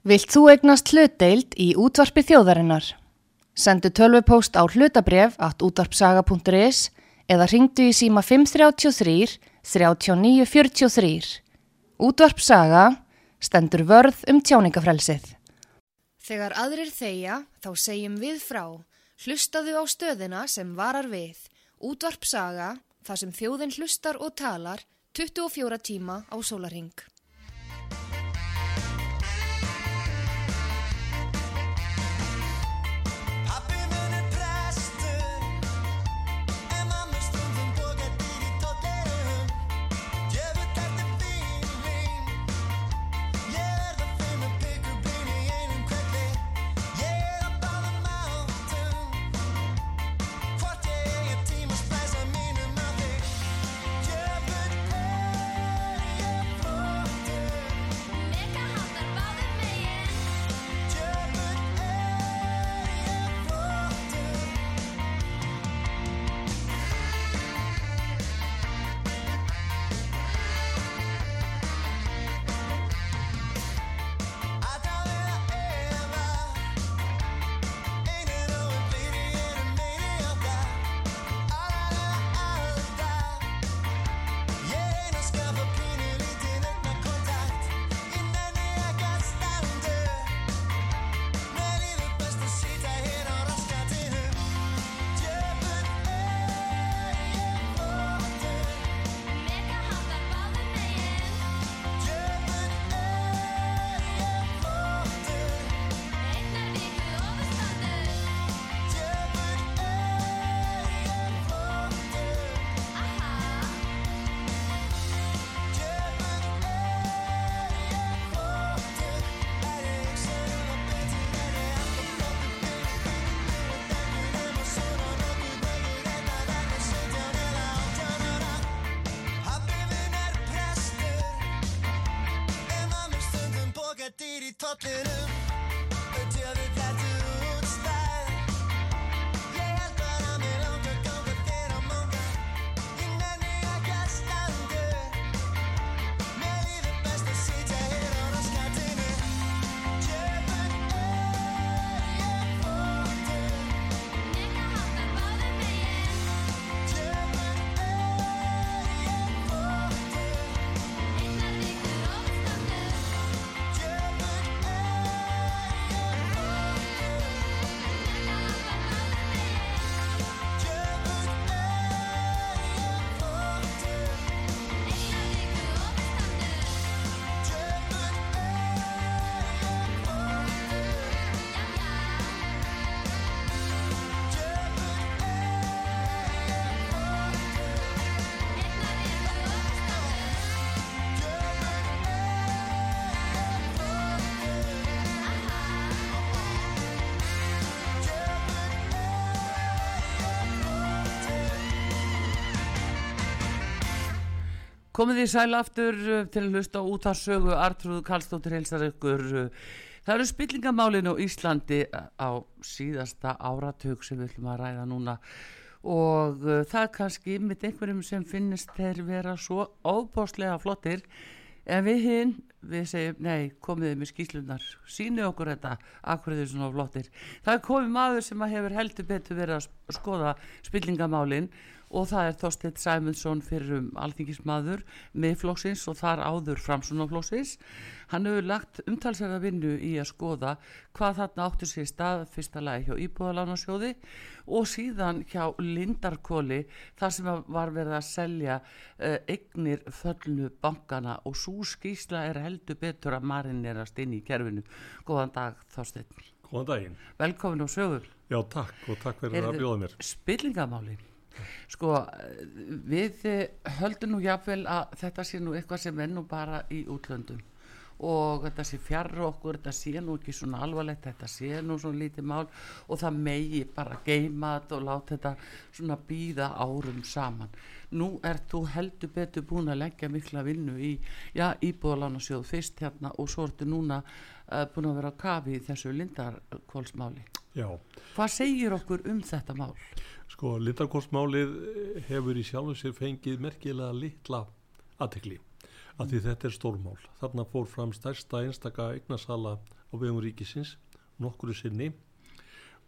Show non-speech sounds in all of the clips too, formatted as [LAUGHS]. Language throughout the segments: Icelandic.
Vilt þú eignast hlutdeild í útvarpi þjóðarinnar? Sendu tölvupóst á hlutabref at útvarpsaga.is eða ringdu í síma 533 3943. Útvarpsaga stendur vörð um tjáningafrelsið. Þegar aðrir þeia þá segjum við frá. Hlustaðu á stöðina sem varar við. Útvarpsaga þar sem þjóðin hlustar og talar 24 tíma á sólaring. Dýr í Komið því sæl aftur uh, til að hlusta út af sögu Artrúð Karlsdóttir heilsar ykkur uh, Það eru spillingamálin á Íslandi uh, á síðasta áratug sem við ætlum að ræða núna. Og það er kannski með einhverjum sem finnist þeir vera svo óbáslega flottir. En við hinn, við segjum nei, komið þið með skýslunar sínu okkur þetta, akkur þið svona flottir. Það er komið maður sem hefur heldur betur verið að sk- skoða spillingamálin og það er Þorsteinn Sæmundsson fyrir um alþingismadur miðflóksins og þar áður framsunaflóksins hann hefur lagt umtalsverða vinnu í að skoða hvað þarna áttu sér stað fyrsta lagi hjá Íbúðalánasjóði og síðan hjá Lindarkóli þar sem að var verið að selja uh, eignir föllnu bankana og svo skýsla er heldur betur að marinerast inn í kerfinu. Góðan dag Þorsteinn. Góðan daginn. velkomin og sögur Já, takk og takk fyrir Heyrðu, að bjóða mér. Spillingamáli Sko, eh, við eh, höldum nú jáfnvel að þetta sé nú eitthvað sem er nú bara í útlöndum og þetta sé fjarr okkur, þetta sé nú ekki svona alvarlegt, þetta sé nú svona lítið mál og það megi bara geima þetta og láta þetta svona býða árum saman. Nú er þú heldur betur búin að leggja mikla vinnu í, já, íbúðalána fyrst hérna og svo ertu núna uh, búin að vera á kafi í þessu lindarkólsmáli. Já, Hvað segir okkur um þetta mál? Sko, lindarkorsmálið hefur í sjálfu sér fengið merkilega litla aðtekli. Af því þetta er stórmál. Þarna fór fram stærsta einstaka eignasala á vegum ríkisins nokkru sinni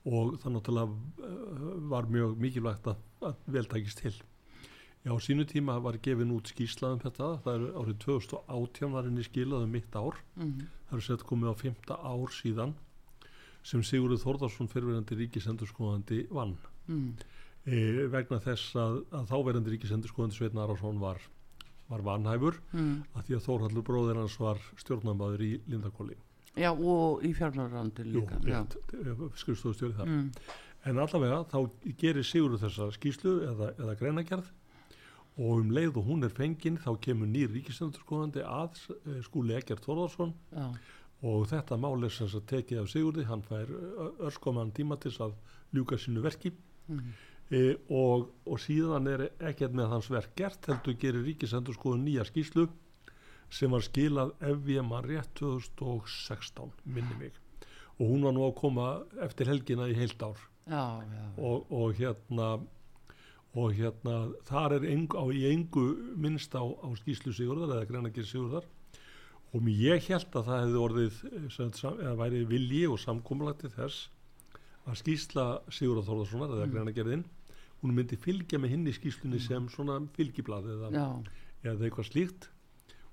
og það náttúrulega uh, var mjög mikilvægt að, að vel takist til. Já, sínu tíma var gefin út skýrslað um þetta, það er árið 2018 var henni skilað um mitt ár, Mhm. það er sett komið á fymta ár síðan sem Sigurður Þórðarsson fyrirverandi ríkisendurskoðandi vann Mm. E, vegna þess að, að þáverandi ríkisendurskoðandi Sveitn Arason var, var vanhæfur Mm. að því að Þórhallur bróðir hans var stjórnamaður í Lindakóli Já, og í fjármálarandi Jú, líka. rétt, skrifstofustjóri þar Mm. en allavega þá gerir Sigurður þessa skýslu eða, eða greinagerð og um leið og hún er fengin þá kemur nýr ríkisendurskoðandi að eh, skúli Ekkert Þórðarsson Já. og þetta mál er sem sagt tekið af Sigurði, hann fær örskoman tíma til að ljúka sínu verki Mm. E, og, og síðan er ekkert með hans verk gert heldur gerir ríkisendurskoðun nýja skýslu sem var skilað ef ég mann rétt 2016 minni mig. Og hún var nú að koma eftir helgina í heilt ár. Já, já. og, og hérna og hérna þar er engu, á, í engu minnst á, á skýslu Sigurðar eða greinakir Sigurðar. Og ég held að það hefði orðið sem eða væri vilji og samkomlati þess að skýsla Sigurðar Þórðarssonar eða Mm. greinagerðin hún myndi fylgja með hinn í skýslunni sem svona fylgiblað eða, eða eitthvað slíkt.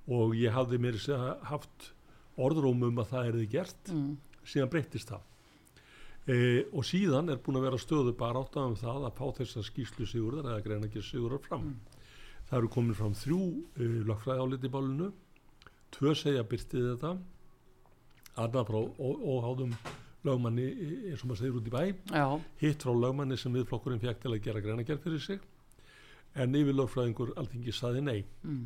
Og ég hafði mér haft orðróm um að það erði gert. Mm. síðan breyttist það. E, og síðan er búin að vera stöðu bara átt um það að fá þessa skýslu sigurðar eða ekki sigurðar fram. Mm. það eru komin fram þrjú e, lögfræði áliti í bálinu tvö segja byrtið þetta. Annað frá óháðum lögmanni eins og maður segir út í bæ já, hitt frá lögmanni sem viðflokkurinn fekk til að gera greinagerð fyrir sig en yfir lögfræðingur alþingi saði nei mm.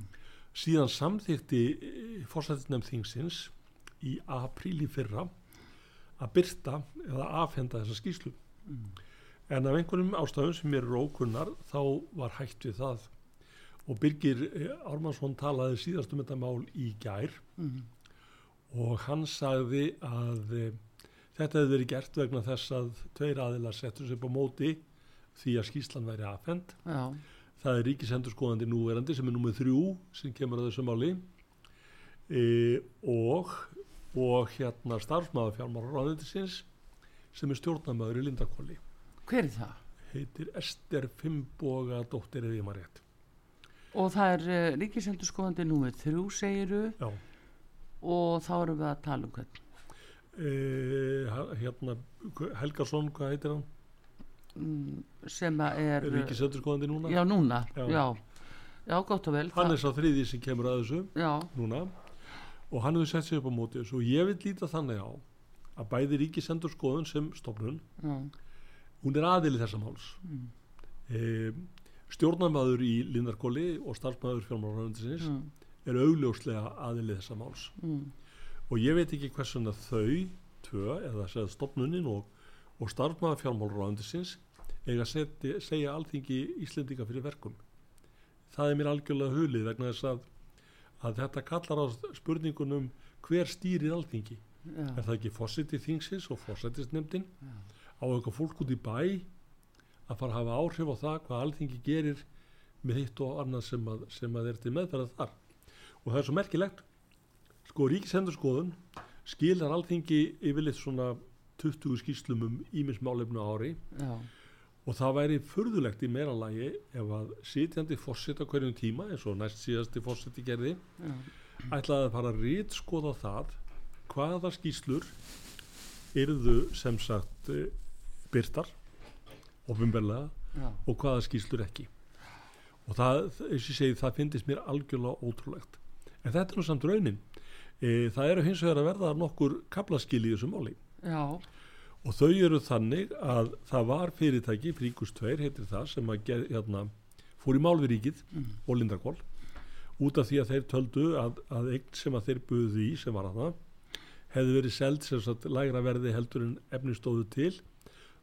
síðan samþýtti fórsættisnefn þingsins í apríl í fyrra að byrta eða afhenda þessa skýslu Mm. en af einhverjum ástæðum sem mér eru ókunnar þá var hægt við það og Birgir eh, Ármannsson talaði síðast um þetta mál í gær Mm. og hann sagði að e, þetta hefði verið gert vegna þess að tveir aðilar settur sér på móti því að skýslan væri afhend já, það er ríkisendurskoðandi núverandi sem er númið þrjú sem kemur að þessu máli e, og og hérna starfsmaður fjármálaráðundisins sem er stjórnamaður í Lindakóli hver er það? heitir Ester Fimboga dóttir eða ég maður rétt Og það er uh, ríkisendurskoðandi númer þrjú segiru Já. og þá erum við að tala um hvern. Ha- hérna Helgarsson, hvað heitir hann? Mm, sem er... Ríkisendurskoðandi núna? Já, núna, Já. já. Já, gott og vel. hann er sá þriði sem kemur að þessu Já, núna og hann hefur sett sig upp á móti og ég vil líta þannig á að bæði ríkisendurskoðun sem stofnun já, hún er aðili þessa máls mm, e, stjórnarmaður í Lindarkóli og starfsmaður fjármálaráðundisins mm, er augljóslega aðili þessa máls mm, og ég veit ekki hversun að þau tvö eða segja stopnunin og, og starfsmaður fjármálaráðundisins eiga að segja alþingi Íslendinga fyrir verkum. Það er mér algjörlega hulið vegna þess að, að þetta kallar á spurningunum hver stýrir alþingi. Já, er það ekki fósiti þingsins og fósitisnefndin á eitthvað fólk út í bæ að fara að hafa áhrif á það hvað alþingi gerir með hitt og annað sem að, sem að er til meðferða þar? Og það er svo merkilegt sko ríkisendurskoðun skilar alþingi yfirleitt svona 20 skýslum um ímismálefnu ári. Já, og það væri furðulegt í meira lagi ef að sitjandi fósitt á hverjum tíma eins og næst síðasti fósitti gerði já, ætlaði að fara að rítskoða það hvaða skýslur yrðu sem sagt eh, byrtar ofinberlega já, og hvaða skýslur ekki. Og það, eins og ég segi, það finnist mér algjörlega ótrúlegt. En þetta er nú samt raunin e, það eru hins vegar að verða nokkur kaplaskil í þessu máli. Já, og þau eru þannig að það var fyrirtæki, Fríkus 2 heitir það sem að ger, hérna, fór í mál við ríkið mm, og Lindarkól út af því að þeir töldu að, að eign sem að þeir buðu í sem var að það hefði verið seld sem sagt lægra verði heldur en efni stóðu til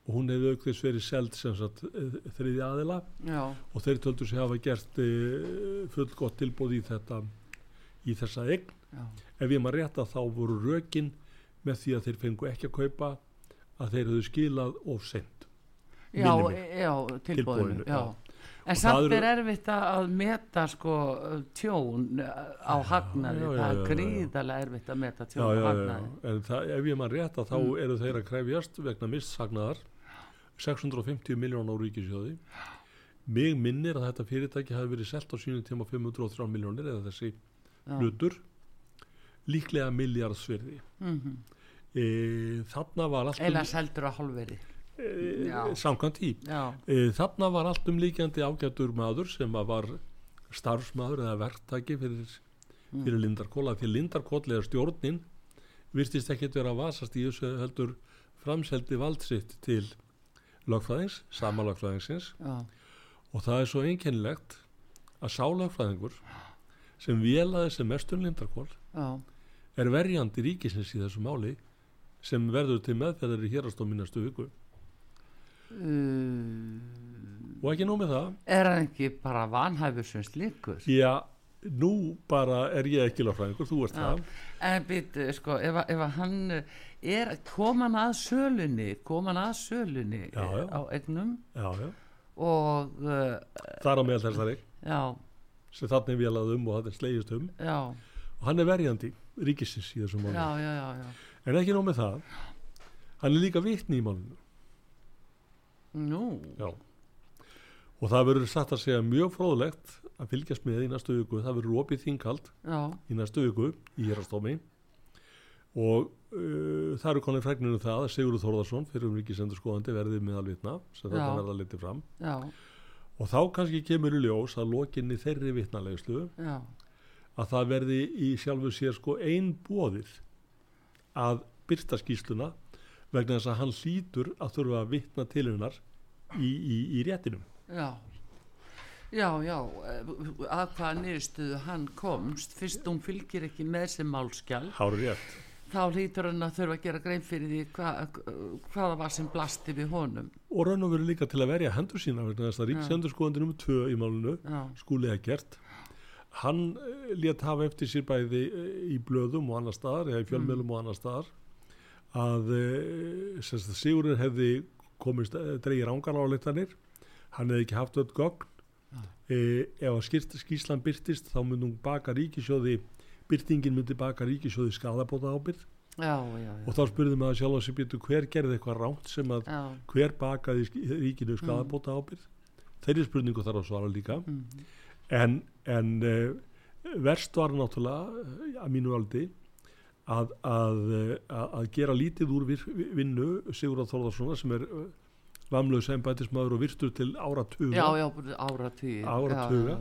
og hún hefði auk þess verið seld sem sagt eh, þriði aðila. Já, og þeir töldu sig hafa gert e, full gott tilbúð í þetta í þessa eign já, ef ég maður rétt að þá voru rökin með því að þeir fengu ekki að kaupa að þeir höfðu skilað of sent já, já, Tilboðinu, já. En það samt er erfitt að meta sko tjón á hagnaði, það er gríðarlega erfitt að meta tjón á hagnaði. en það, ef ég maður rétt að þá Mm. eru þeir að krefjast vegna mistsagnaðar 650 miljón á ríkisjóði mig minnir að þetta fyrirtæki hafi verið selt á sínum tíma 503 miljónir eða þessi hlutur líklega miljardsvirði Mhm. e, þarna var allt Eila seldur á hálfveri. e, samkvæmt í e, þarna var allt um líkjandi ágættur maður sem að var starfsmaður eða verktaki fyrir, Mm. fyrir Lindarkóla því Lindarkóla eða stjórnin virtist ekkit vera að vasast í þessu heldur framseldi vald sitt til lögfræðings, sama lögfræðingsins. Já, og það er svo einkennilegt að sá lögfræðingur sem vélaði sem mestur Lindarkól já, er verjandi ríkisins í þessu máli sem verður til meðferðar í hérastómi næstu viku. Uh, og ekki nóg með það. Er hann ekki bara vanhæfur sem slíkur? já, nú bara er ég ekki lögfræðingur, þú Já. það. En býtu, sko, ef, ef hann er, kom hann að sölunni, kom hann að sölunni Já, já. á egnum já, já. og, uh, þar á meðal þessari. Já, sem þannig vélað um og þetta er slegist um. Já, og hann er verjandi ríkisins í þessum máli. Já, já, já, já. en ekki nóg með það? Hann er líka vitni í málinu. Nú, já. og það verður satt að segja mjög fróðlegt að fylgjast með í næstu viku. Það verður opið þingald í næstu viku í hérastómi og uh, það eru konið fregninu um það að Sigurður Þórðarsson fyrir um ríkisendurskoðandi verði meðalvitna sem þetta Já. verða litið fram. Já, og þá kannski kemur í ljós að lokinni þeirri vitnalegslu já, að það verði í sjálfu sér sko ein bóðið að byrta skýsluna vegna þess að hann hlýtur að þurfa að vitna til hennar í, í, í réttinum. já. Já, já, eh, að hvaða niðurstöðu hann komst, fyrst hún fylgir ekki með sem málskjál, Háru rétt. þá hlýtur hann að þurfa að gera grein fyrir því hva, hvaða var sem blasti við honum. Og raun og veru líka til að verja hendur sína vegna þess að ríksendurskoðandi nummer tvö í málunu, Já, skúli að gert, hann létt hafa eftir sér bæði eh, í blöðum og annar staðar, eða í fjölmjölum og annar staðar, að eh, sem sagt, Sigurður hefði komist, dreigir ángan áleittanir, hann hefði ekki haft öll gögn, e, ef að skýrt, skýslan byrtist þá myndi hún baka ríkisjóði byrtingin myndi baka ríkisjóði skadabóta ábyrð já, já, já. og þá spurði maður sjálf að sér býtu hver gerði eitthvað ránt sem að hver bakaði ríkinu skadabóta ábyrð þeirri spurningu þarf að svara líka. Mm. En, en uh, verst var náttúrulega eh, að mínu aldi að, að, eh, að, að gera lítið úr vinnu Sigurðar Þórðarssona sem er uh, lamlaus embætismadur og virtur til áratuga. Áratuga.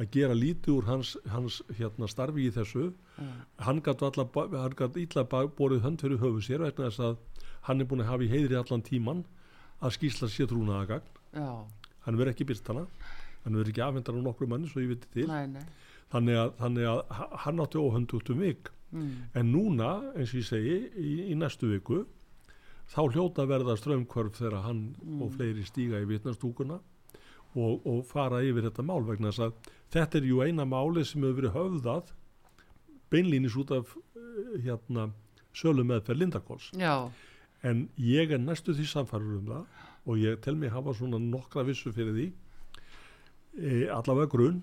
Að gera lítið úr hans, hans hérna, starfi í þessu. Já, hann gæti ba- borið hönd fyrir höfu sér vegna þess að hann er búin að hafa í heiðri allan tíman að skýsla sér trúnaðagagn já, hann verður ekki byrt hana hann verður ekki afhendar á nokkru manni svo ég viti til nei, nei. þannig að, þannig að ha- hann átti óhöndu út um vik Mm. en núna eins og ég segi í, í næstu viku þá hljóta verða strömmkvörf þegar hann Mm. og fleiri stíga í vitnastúkuna og, og fara yfir þetta mál vegna þess að þetta er ju eina máli sem hefur verið höfðað beinlínis út af eh, hérna sölu meðferð Lindakóls Já, en ég er næstu því samfærður um það og ég tel mig hafa svona nokkra vissu fyrir því e, allavega grunn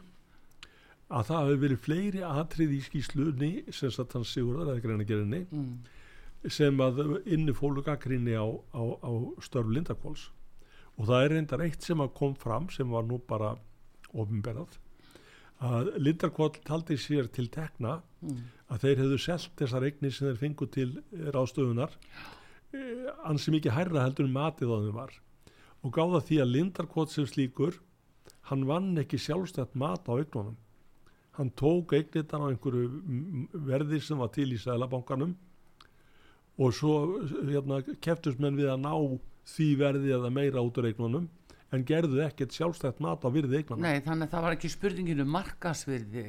að það hefur verið fleiri atrið í skýslunni sem satt hans Sigurðar eða greinagerinni mm. sem að inni fólu gaggrinni á, á, á störf Lindakóls og það er reyndar eitt sem að kom fram sem var nú bara ofinberað að Lindakól taldi sér til tekna Mm. að þeir hefðu selt þessar eignir sem þeir fengu til ráðstöfunar ansi mikið hærra heldur en matið á þeim var og gáða því að Lindarkot sem slíkur hann vann ekki sjálfstætt mat á eignunum hann tók eignirnar á einhverju mm, verði sem var til í sælabankanum og svo hérna, keftust menn við að ná því verði eða meira út úr eignunum en gerðu ekkert sjálfstætt mat á virði eignunum Nei, þannig að það var ekki spurninginu markasvirði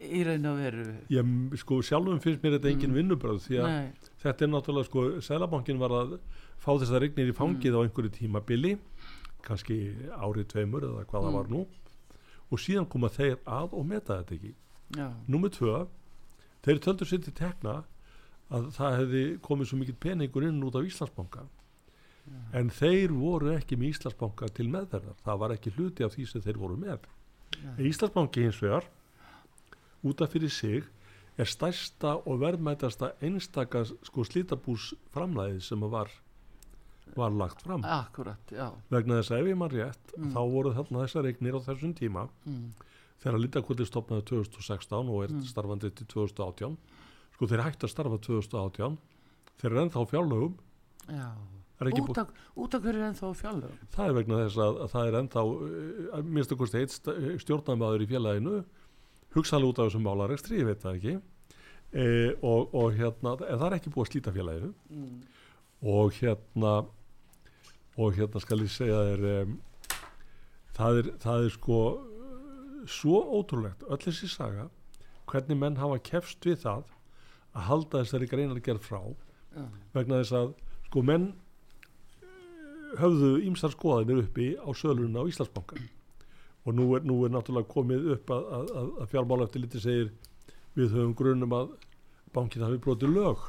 í raun og veru. ég sko sjálfum finnst mér þetta engin vinnubröð því að Nei, þetta er náttúrulega sko, Sælabankin var að fá þessar regnir í fangið á einhverju tímabili kannski árið tveimur eða hvað það Mm. var nú. Og síðan koma þeir að og meta þetta ekki. Já, Númer tvö, þeir töldu sér til tekna að það hefði komið svo mikill peningur inn út af Íslandsbanka. En þeir voru ekki með Íslandsbanka til meðverðar það var ekki hluti af því sem þeir voru með. En Íslandsbanki hins vegar út af fyrir sig er stærsta og verðmætasta einstaka sko slítabús framlæðið sem var var lagt fram. Akkurat, vegna þess að ef ég mann rétt þá voru þarna þessar eignir á þessum tíma. Mm. þegar Lindarkvöldi stopnaði 2016 og er starfandi til 2018 sko þeir hættu að starfa 2018 þeir eru ennþá fjárlögum. Já. Það er ekki út af, út af hverju er ennþá fjallum það er vegna þess að, að það er ennþá uh, minnst okkur steitt stjórnamaður í félaginu. Hugsaðlega út af þessum málarekstri, ég veit það ekki. E, og, og hérna það er ekki búið að slíta félaginu. Mm. og hérna og hérna skal ég segja þér um, það, er, það er sko svo ótrúlegt öll þessi saga hvernig menn hafa kefst við það að halda þessari greinar gerð frá já, vegna þess að sko menn eh, höfðu ímsar skoðanir uppi á sölunum á Íslandsbanka og nú er, nú er náttúrulega komið upp að, að, að, að fjármála eftir liti segir við höfum grunum að bankin hafi brotið lög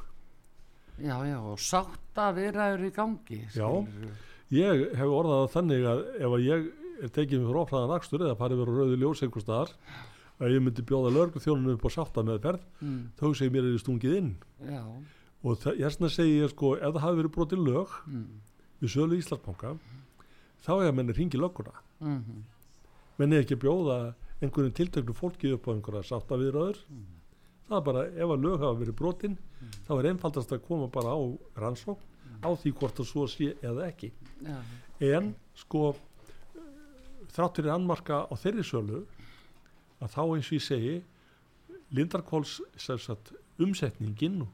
já, já og sátta viðræður í gangi Já. skilurðu. Ég hef orðað þannig að ef að ég er tekið mér ofraðan akstur eða farið verið rauði ljós einhver staðar að ég myndi bjóða lörgu þjónunum upp á sátta meðferð mm. þá segir mér er þið stungið inn. Já, og ég segi ég sko ef það hafi verið brotið lög mm. við sölu Íslandsbanka þá er að menni ringi lögguna. Mm menn er ekki að bjóða einhverjum tiltöknu fólki upp á einhverja sátta viðröður það er bara ef að lög hafa verið brotin þá er einfaldast að koma bara á rannsókn á því hvort það svo sé eða ekki já, en sko þrátt fyrir annmarka á þeirri sölu að þá eins og ég segi Lindarkóls umsetningin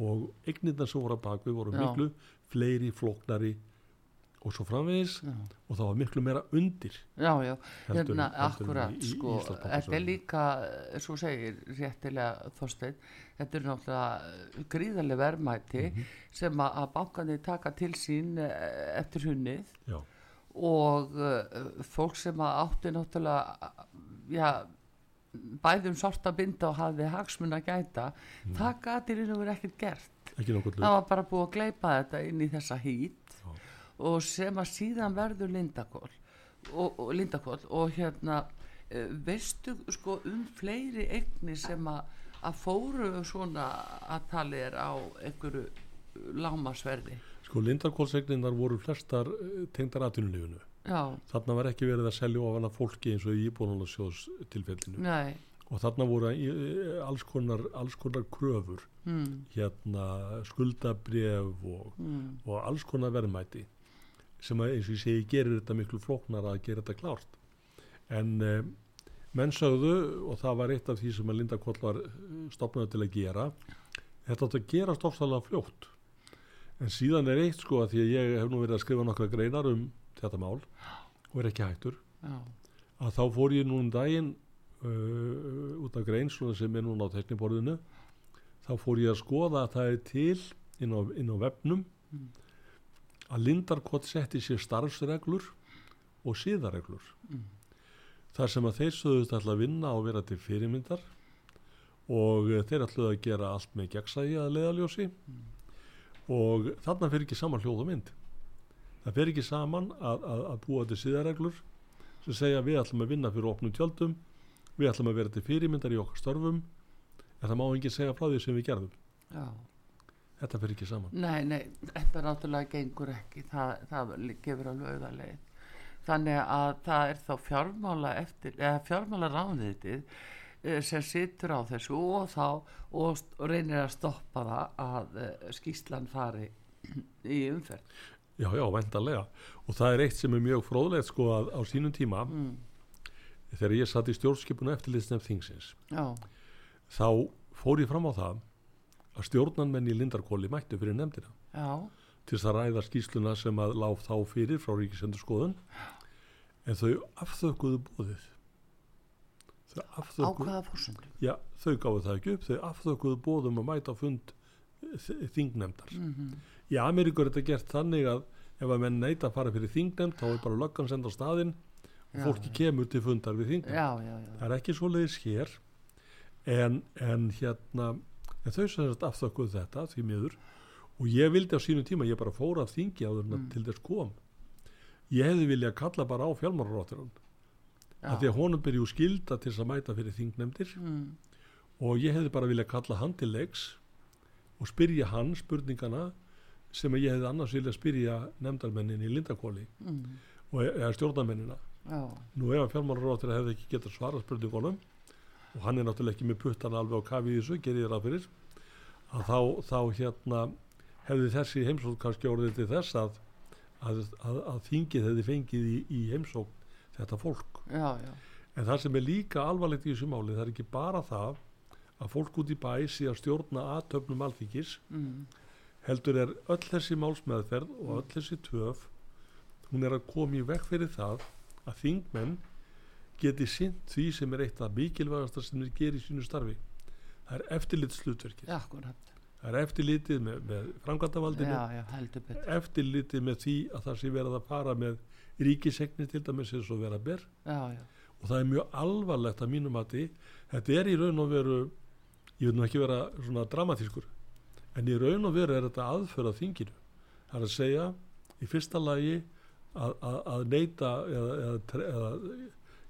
og eignirna sem voru að bakvið voru Já. miklu fleiri flóknari og svo framvegis já og það var miklu meira undir Já, já, Heldur hérna akkurat í- í sko, þetta er líka eh, svo segir réttilega Þorstein þetta er náttúrulega gríðarlega verðmæti Mhm. sem að, bankandi taka til sín eh, eftir hunnið já, og uh, fólk sem að átti náttúrulega já, bæðum sorta binda og hafði hagsmun að gæta Mhm. það og verið ekkert gert það var bara búið að gleypa þetta inn í þessa Já. Og sem að síðan verður lindakól og, og lindakól og hérna eh, veistu sko um fleiri eignir sem að, að fóru svona að tali er á einhverju lámasverði sko Lindarkólsegninnar voru flestar eh, tengdar atvinnulífinu. Já, þarna var ekki verið að selja ofan að fólki eins og í íbúðunarsjóðs tilfellinu nei. Og þarna voru eh, alls konar, alls konar kröfur mm, hérna skuldabref og, mm, og alls konar verðmæti sem að, eins og ég segi gerir þetta miklu flóknar að gera þetta klárt. En eh, menn sögðu og það var eitt af því sem að Linda Koll var stopnaði til að gera þetta átt að gerast ofsalega fljótt. En síðan er eitt sko að því að ég hef nú verið að skrifa nokkra greinar um þetta mál og er ekki hættur já, að þá fór ég nú um daginn uh, út af grein sem er núna á tekniborðinu þá fór ég að skoða að það er til inn á, inn á vefnum Mm. Að Lindarkott setti sér starfsreglur og síðareglur Mm. þar sem að þeir sögðust alltaf að vinna og vera til fyrirmyndar og eh, þeir ætluðu að gera allt með gegnsægi að leiðaljósi og þarna fer ekki saman hljóð og mynd. Það fer ekki saman að, að, að búa til síðareglur sem segja við ætlum að vinna fyrir opnum tjöldum við ætlum að vera til fyrirmyndar í okkar störfum. En það má enginn segja frá því sem við gerðum. Já þetta fer ekki saman. Nei, nei, þetta náttúrulega gengur ekki, það, það gefur alveg auðarleið. Þannig að það er þá fjármála eftir, eða fjármála ráðnitið sem situr á þessu og þá og reynir að stoppa það að uh, skýslan fari í umferð. já, já, vendarlega og það er eitt sem er mjög fróðlegt sko að á sínum tíma Mm, þegar ég satt í stjórnskipun eftirlitsnefn þingsins já, þá fór ég fram á það að stjórnanmenn í Lindarkóli mættu fyrir nefndina. Já, til þess að ræða skýsluna sem að láf þá fyrir frá Ríkisendurskoðun. En þau afþökuðu bóðið þau afþökuðu hvaða fórsöndu. já, þau gáðu það ekki upp. Þau afþökuðu bóðum að mæta fund þingnefndar. Mm í Ameríku er þetta gert þannig að ef að menn neita að fara fyrir þingnefnd þá er bara löggan senda á staðinn og Já, fólki já. kemur til fundar við þingnefnd. Það er ekki svoleiðis hér. En, en hérna en þau þetta afþökkuðu þetta því miður og ég vildi á sínum tíma, ég bara fór af þingi áður en mm. til þess kom. Ég hefði viljað kalla bara á fjármálarótturann já, að því að honum byrju skilda til þess að mæta fyrir þingnefndir. Mm, og ég hefði bara viljað kalla hann til leiks og spyrja hann spurningana sem að ég hefði annars viljað spyrja nefndarmennin í Lindakóli mm, og eða stjórnarmennina. Já, nú ef að fjármálaróttur hefði ekki getað svara spurningunum og hann er náttúrulega ekki með puttan alveg á kafi í þessu, gerir ég ráð fyrir að þá, þá hérna hefði þessi heimsókn kannski orðið til þess að, að, að, að þingið hefði fengið í, í heimsókn þetta fólk. Já, já, en það sem er líka alvarlegt í þessu máli það er ekki bara það að fólk út í bæ sé að stjórna aðtöfnum alþingis mm, heldur er öll þessi málsmeðferð og öll þessi töf hún er að koma í vekk fyrir það að þingmenn geti sint því sem er eitt af mikilvægasta sem þeir gera í sínu starfi. Það er eftirlitslutverkið það er eftirlitið með, með framkvæmdavaldinu eftirlitið með því að það sé verið að fara með ríkisegnir til dæmis eins og vera ber. Já, já, og það er mjög alvarlegt að mínum að þetta er í raun og veru ég vil nú ekki vera svona dramatískur en í raun og veru er þetta aðföra þinginu. Það er að segja í fyrsta lagi að, að, að neyta eða, eða, eða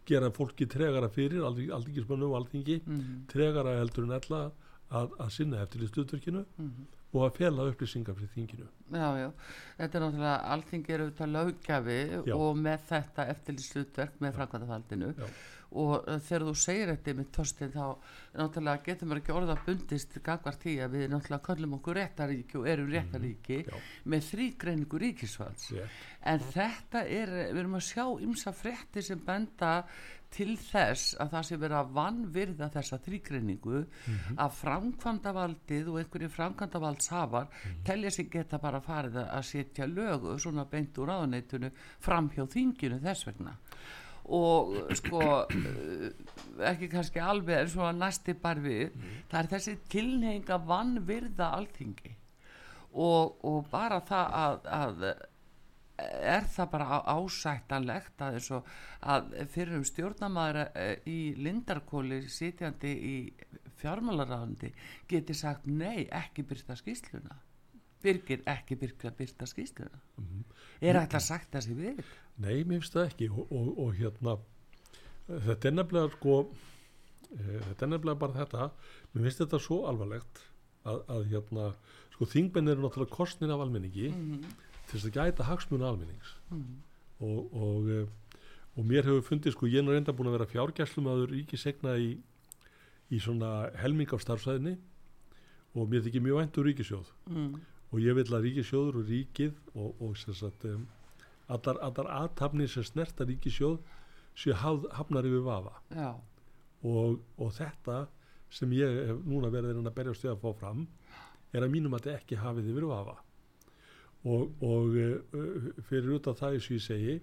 gera fólki tregara fyrir aldingismönnum og alþingi mm, tregara heldur en ella að, að sinna eftir stutverkinu mm, og að fela upplýsingar fyrir þinginu. Já, já. Þetta er náttúrulega, alþingi er auðvitað lögjafi Já. og með þetta eftirlýslutverk með framkvæmdavaldinu Já. Og uh, þegar þú segir þetta með Þorstein þá náttúrulega getur maður ekki orða bundist gagvart því að við náttúrulega köllum okkur réttaríki og erum réttaríki Mhm. Já. með þrýgreiningu ríkisvalds Rétt. en þetta er, við erum að sjá ymsa frétti sem benda til þess að það sé verið að vannvirða þessa þrýgreiningu Mhm. að framkvæmdavaldið og einhverju framkvæmdavaldshafar Mhm. telja sig geta bara farið að- setja lög svona beint úr ráðuneytunu fram hjá þinginu þess vegna og sko eh, ekki kannski alveg en svona næsti bar við. Það er þessi tilneying að vannvirða alþingi. Og, og bara það að, að er það bara ásættanlegt að eins og að fyrir um stjórnamaður eh, í Lindarkóli sitjandi í fjármálaráðandi geti sagt nei, ekki byrta skýsluna Birgir ekki byrta, byrta skýsluna er ætla sagt það sér við? Nei, mér finnst það ekki og, og, og hérna þetta er nefnilega sko e, þetta er nefnilega bara þetta. Mér finnst þetta svo alvarlegt að, að hérna, sko þingmenn eru náttúrulega kostnir af almenningi til þess að gæta hagsmuna almennings. Og, og, e, og mér hefur fundið sko, ég er reynda búin að vera fjárgæslumadur ríkisegna í, í svona helming af starfsæðinni og mér þykir mjög vænt úr ríkisjóð mm. Og ég vil að ríkisjóður og ríkið og, og sem sagt um, allar, allar aðtapnir sem snerta ríkisjóð haf, hafnar yfir vafa. Og, og þetta sem ég hef núna verið að berjast við að fá fram er að mínum að þetta ekki hafið yfir vafa. Og, og uh, fyrir út af það og ég segi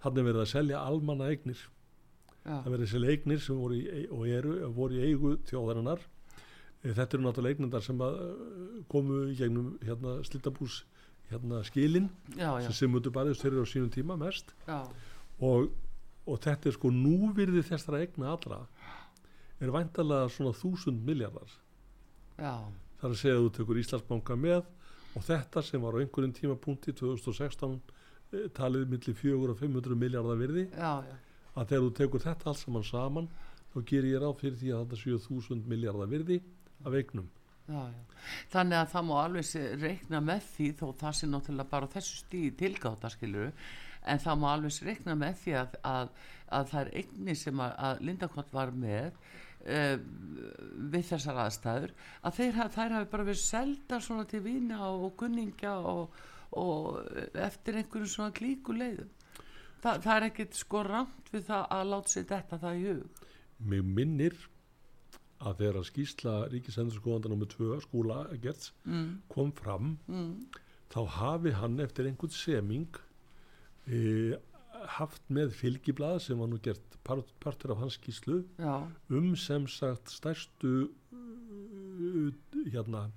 þannig verið að selja almanna eignir já, það verið að selja eignir sem voru í, og eru, voru í eigu þjóðarinnar þetta eru náttúrulega eignindar sem eh, komu í gegnum hérna slittabús hérna skilin já, já, sem Sigmundur barðist fyrir á sínum tíma mest. Og, og þetta er sko núvirði þessara egna allra er væntalega svona þúsund miljardar er að segja að þú tekur Íslandsbanka með og þetta sem var á einhverjum tímapunkti 2016 eh, talið millir 400 og 500 miljardar virði já, já. að þegar þú tekur þetta allt saman saman þá gerir ég ráð fyrir því að þetta séu þúsund miljardar virði af eignum. Já, já. Þannig að það má alveg reikna með því þó það sé náttúrulega bara þessu stíði tilgáta skilur en það má alveg reikna með því að, að, að það er eigni sem að, að Lindakott var með uh, við þessar aðstæður að þeir, þær hafi bara verið selda svona til vina og, kunningja og, og eftir einhverjum svona klíku leiðum. Þa, það er ekkit sko rámt við það að láta sér þetta það í hug. Mig minnir að þegar að skýsla ríkisendurskóðanda nr. 2 skúla Gertz mm, kom fram mm, þá hafi hann eftir einhvern seming e, haft með fylgiblað sem var nú gert part, partur af hans skýslu Já, um sem sagt stærstu hérna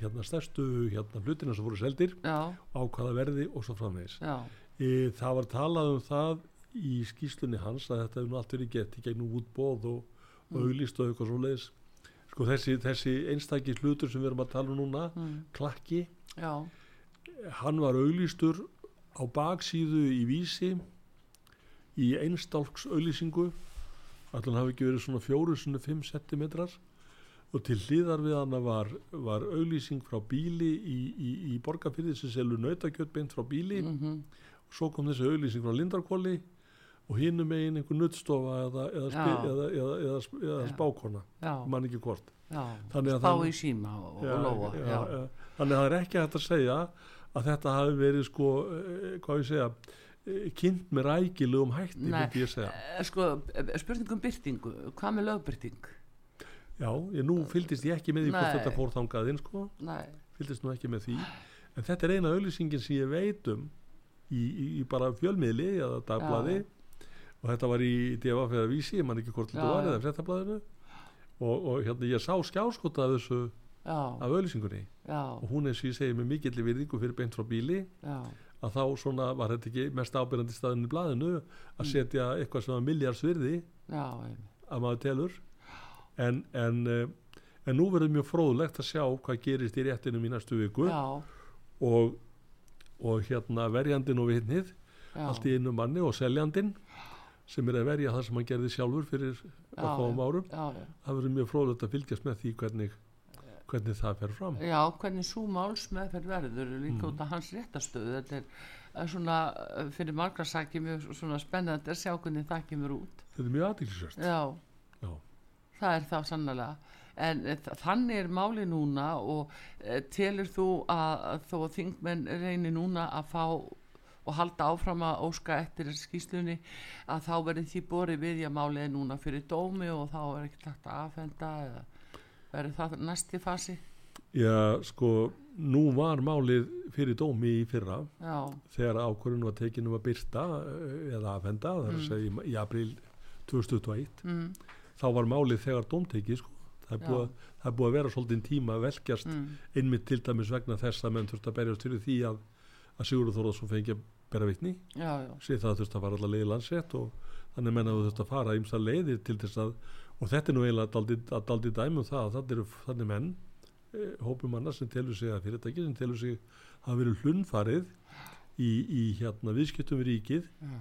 hérna stærstu hérna hlutina sem voru seldir já, á hvaða verði og svo framvegis. E, það var talað um það í skýslunni hans að þetta hefur nú allt verið gett í gegnum útbóð og, og auglýst og eitthvað svo leiðis sko þessi, þessi einstakis hlutur sem við erum að tala um núna mm, klakki, já, hann var auglýstur á baksíðu í vísi í einstálks auglýsingu allan hafi ekki verið svona fjóru svona 5 centimetrar og til hliðar við hana var, var auglýsing frá bíli í, í, í borgarfyrði sem selur nautakjöt beint frá bíli. Mm svo kom þessi auglýsing frá Lindarkóli og hinum megin einhver nuttstofa eða, eða, Já. eða, eða, Já. spákona já, mann ekki hvort já, spá í síma og, Já, og já, já, já. þannig að það er ekki hægt að segja að þetta hafi verið sko eh, hvað ég segja eh, kynnt með rækilegum hætti Nei. Eh, Sko, eh, spurning um byrtingu, hvað með lögbyrting? já, ég, nú fylgdist ég ekki með því hvort Nei. þetta fór þangað inn sko Nei, fylgdist nú ekki með því en þetta er eina auðlýsingin sem ég veit um í, í, í bara fjölmiðli eða dagblaði og þetta var í DFF eða Vísi, ég man ekki hvort þetta var eða fréttablaðinu. Og, og hérna ég sá skjáskota af þessu já, af auðlýsingunni og hún er sem ég segi með mikill virðingu fyrir beint frá bíli. Já, að þá svona var þetta ekki mest ábyrjandi staðin í blaðinu að setja eitthvað sem var einmitt. að maður telur. En, en, eh, en nú verður mjög fróðlegt að sjá hvað gerist í réttinum í næstu viku. Og, og hérna verjandin og vitnið allt í einu manni og seljandin sem er að verja það sem hann gerði sjálfur fyrir örfáum já. árum já, já. það verður mjög fróðlegt að fylgjast með því hvernig, hvernig það fer fram Já, hvernig svo máls meðferð verður líka Mm. út af hans réttastöðu þetta er, er svona eh, fyrir margra sæki mjög svona spennandi að sjá hvernig það kemur út þetta er mjög aðtilsvært Já, Já. það er það sannlega en eh, þannig er máli núna og e, telur þú að, að þó að þingmenn reynir núna að fá og halda áfram að óska eftir skýslunni að þá verður því borið við að málið er núna fyrir dómi og þá er ekki takt að afhenda eða verður það næsti fasi? Já, sko, nú var málið fyrir dómi í fyrra Já, þegar ákvörðun var tekin um að byrta eh, eða afhenda, það er að segja í, í april 2021, mm, þá var málið þegar dómtekið, sko. Það er, búið, það er búið að vera svolítið tíma að velkjast mm, einmitt til dæmis vegna þess að menn þurft að berjast fyrir því að, að Sigurður Þórðarsson fengi að bera já, sér það þurft að fara allar leiði landsett og þannig menn að þú þurft að fara ímsa leiðir til þess að, og þetta er nú eiginlega að daldið dæmum það að þannig eru þannig menn, e, hópum manna sem telur sig að fyrirtæki sem telur sig hafa verið hlunfarið í, í hérna viðskiptum við ríkið já,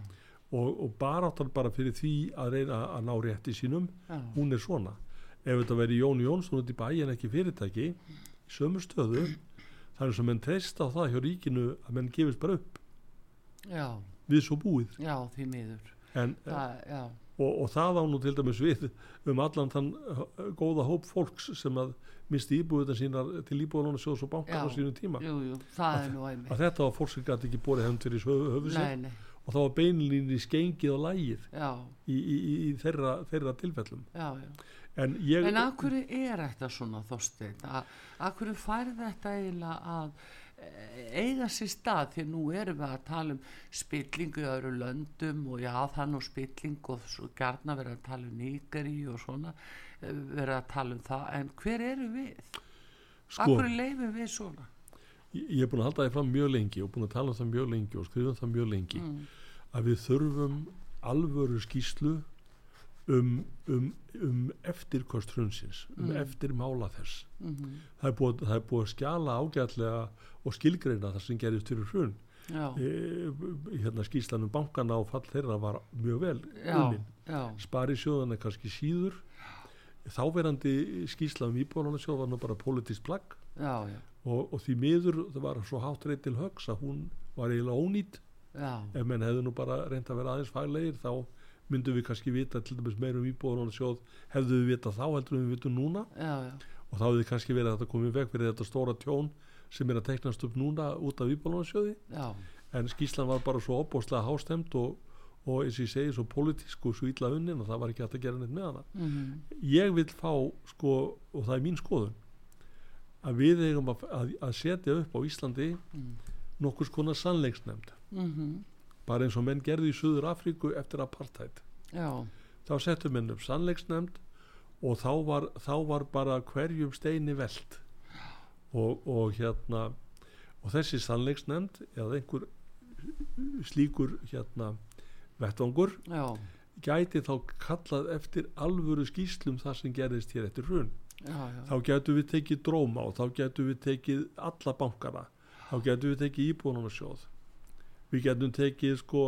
og, og baráttan bara fyrir því að reyna að ná rétti sínum já. hún er svona. Ef þetta veri Jón Jónsson út í bæ en ekki fyrirtæki sömu stöðu það er sem menn treyst á það hjá ríkinu að menn gefist bara upp. Já, við svo búið. Já, því miður. En, það, já, og, og það á nú til dæmis við um allan þann uh, góða hóp fólks sem að misti íbúðutan sínar til íbúðalónu sjóðs og bankar á Já. sínum tíma. Jú, jú, það er nú einmitt. að þetta var fólk sem gæti ekki borið hefnd fyrir höfu, höfu nei, og það var beinlínni skengið og lægið í, í, í, í þeirra, þeirra tilfellum. Já, já en ég En af hverju er þetta svona þorstein? Af hverju fær þetta eiginlega að eh, eiga sér stað því nú erum við að tala um spillingu í öðru löndum og já er nú spilling og svo gærna verið að tala um nýgari og svona eh, verið að tala um það en hver eru við? Sko, hverju leifum við svona? ég ég er búin að halda það fram mjög lengi og búin að tala um það mjög lengi og skrifa um það mjög lengi Mm. að við þurfum alvöru skýslu um, um, um eftirkost hrunsins um Mm. eftir mála þess. Mm það er, búið, það er búið að skjala ágætlega og skilgreina það sem gerist fyrir hrun. E, hérna skýslan um bankana og fall þeirra var mjög vel já, unnin. já, spari sjóðana kannski síður. Þáverandi skýsla um íbúðalónasjóð var nú bara politist plagg. Og, og því miður það var svo hátt reynd til högs að hún var eiginlega ónýtt já, ef menn hefðu nú bara reynd að vera aðeins faglegir þá myndum við kannski vita til dæmis meir um íbúðalónasjóð hefðu við vita þá heldur við vitum núna. Já, já, og þá hefði kannski verið að þetta komið veg fyrir þetta stóra tjón sem er að teiknast upp núna út af íbúðalónasjóði já, en skýslan var bara svo opbóðslega hástemt og, og eins og ég segi svo pólitísk og svo illa unnin og það var ekki hægt að gera neitt með hana. Mm ég vil fá sko og það er mín skoðun að við eigum að, að, að setja upp á Íslandi Mm. nokkus konar sannleiksnefnd. Mm bara eins og menn gerði í Suður Afríku eftir apartheid. Já, þá settu menn upp sannleiksnefnd og þá var, þá var bara hverjum steini veld og, og hérna og þessi sannleiksnefnd eða einhver slíkur hérna vettvangur já, gæti þá kallað eftir alvöru skýslum það sem gerðist hér eftir hrun. Já, já, þá getum við tekið dróma og þá getum við tekið alla bankana. Þá getum við tekið íbúðunarsjóð við getum tekið sko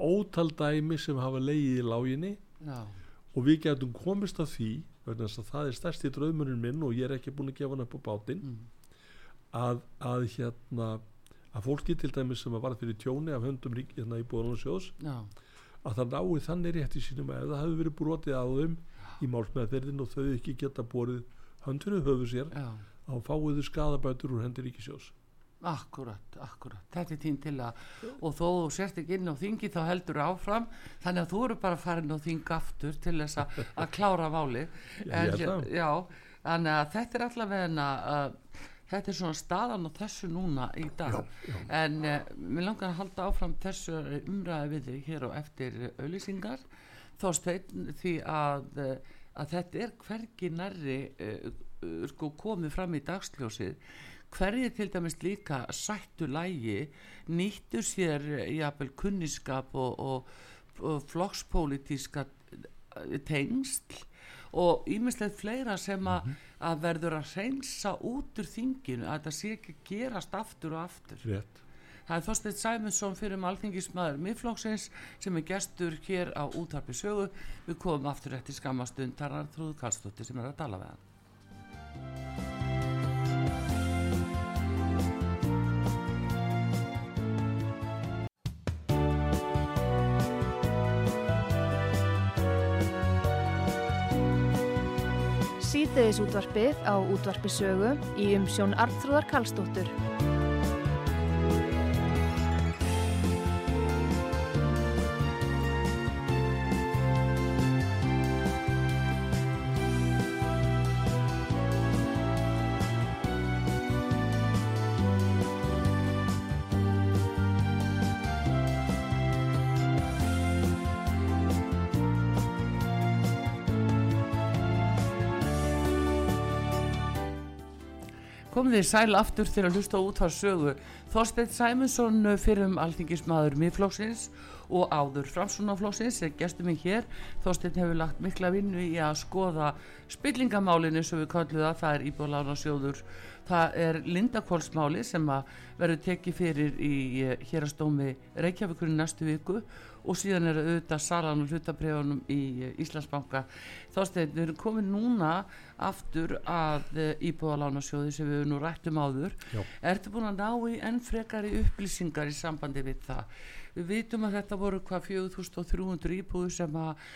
ótal dæmi sem hafa leiðið í láginni já, og við getum komist að því vegna að það er stærsti draumurinn minn og ég er ekki búin að gefa hann upp á bátinn mm, að, að hérna að fólki til dæmis sem að varð fyrir tjóni af höndum rík, hérna í búðunarsjóðs já, að það nái þannig rétt í sínum að það hefur verið brotið á þeim í málsmeðferðin og þau ekki geta borið höndinu höfu sér já. þá fáið þau skadabætur úr hendi ríkisjós Akkurat, akkurat, þetta er tín til að og þó þú sért ekki inn á þingi þá heldur áfram, þannig að þú eru bara farin á þing aftur til þess að, að klára já, þannig að þetta er allavega að þetta er svona staðan og þessu núna í dag. Já, já. en uh, mér langar að halda áfram þessu umræði við þig hér og eftir auðlýsingar þósteinn því að, uh, að þetta er hvergi nærri uh, uh, sko komið fram í dagsljósið hverju til dæmis líka sættu lægi nýttu sér eh, jafnvel kunniskap og, og, og flokkspólitíska eh, tengsl og ímislegt fleira sem að, að verður að reynsa út úr þinginu að það sé ekki gerast aftur og aftur rétt Það er Þorsteinn Sæmundsson fyrir um alþingismæður miðflokksins sem er gestur hér á útarpi sögu. Við komum aftur eftir skamastund Tarar Þrúð Karlsdóttir sem er að tala við hann. Síðdeðis útvarpið á útvarpi sögu í umsjón Arnþróðar Karlsdóttur. Komið þið sæl aftur til að hlusta út á sögu. Þorsteinn Sæmundsson fyrir um alþingismæður miðflokksins og áður framsunaflokksins er gestur minn hér. Þorsteinn hefur lagt mikla vinnu í að skoða spillingamálinu sem við kallum það, það er íbúðlánarsjóður. Það er Lindakólsmáli sem að verður tekið fyrir í hérastómi Reykjavíkurinn næstu viku og síðan er auðvitað salan og hlutabriðunum í eh, Íslandsbanka. Þorsteinn, við erum komin núna aftur að íbúðalánarsjóði sem við nú rættum áður. Já. Ertu búin að ná í enn frekari upplýsingar í sambandi við það? Við vitum að þetta voru hvað 4300 íbúður sem að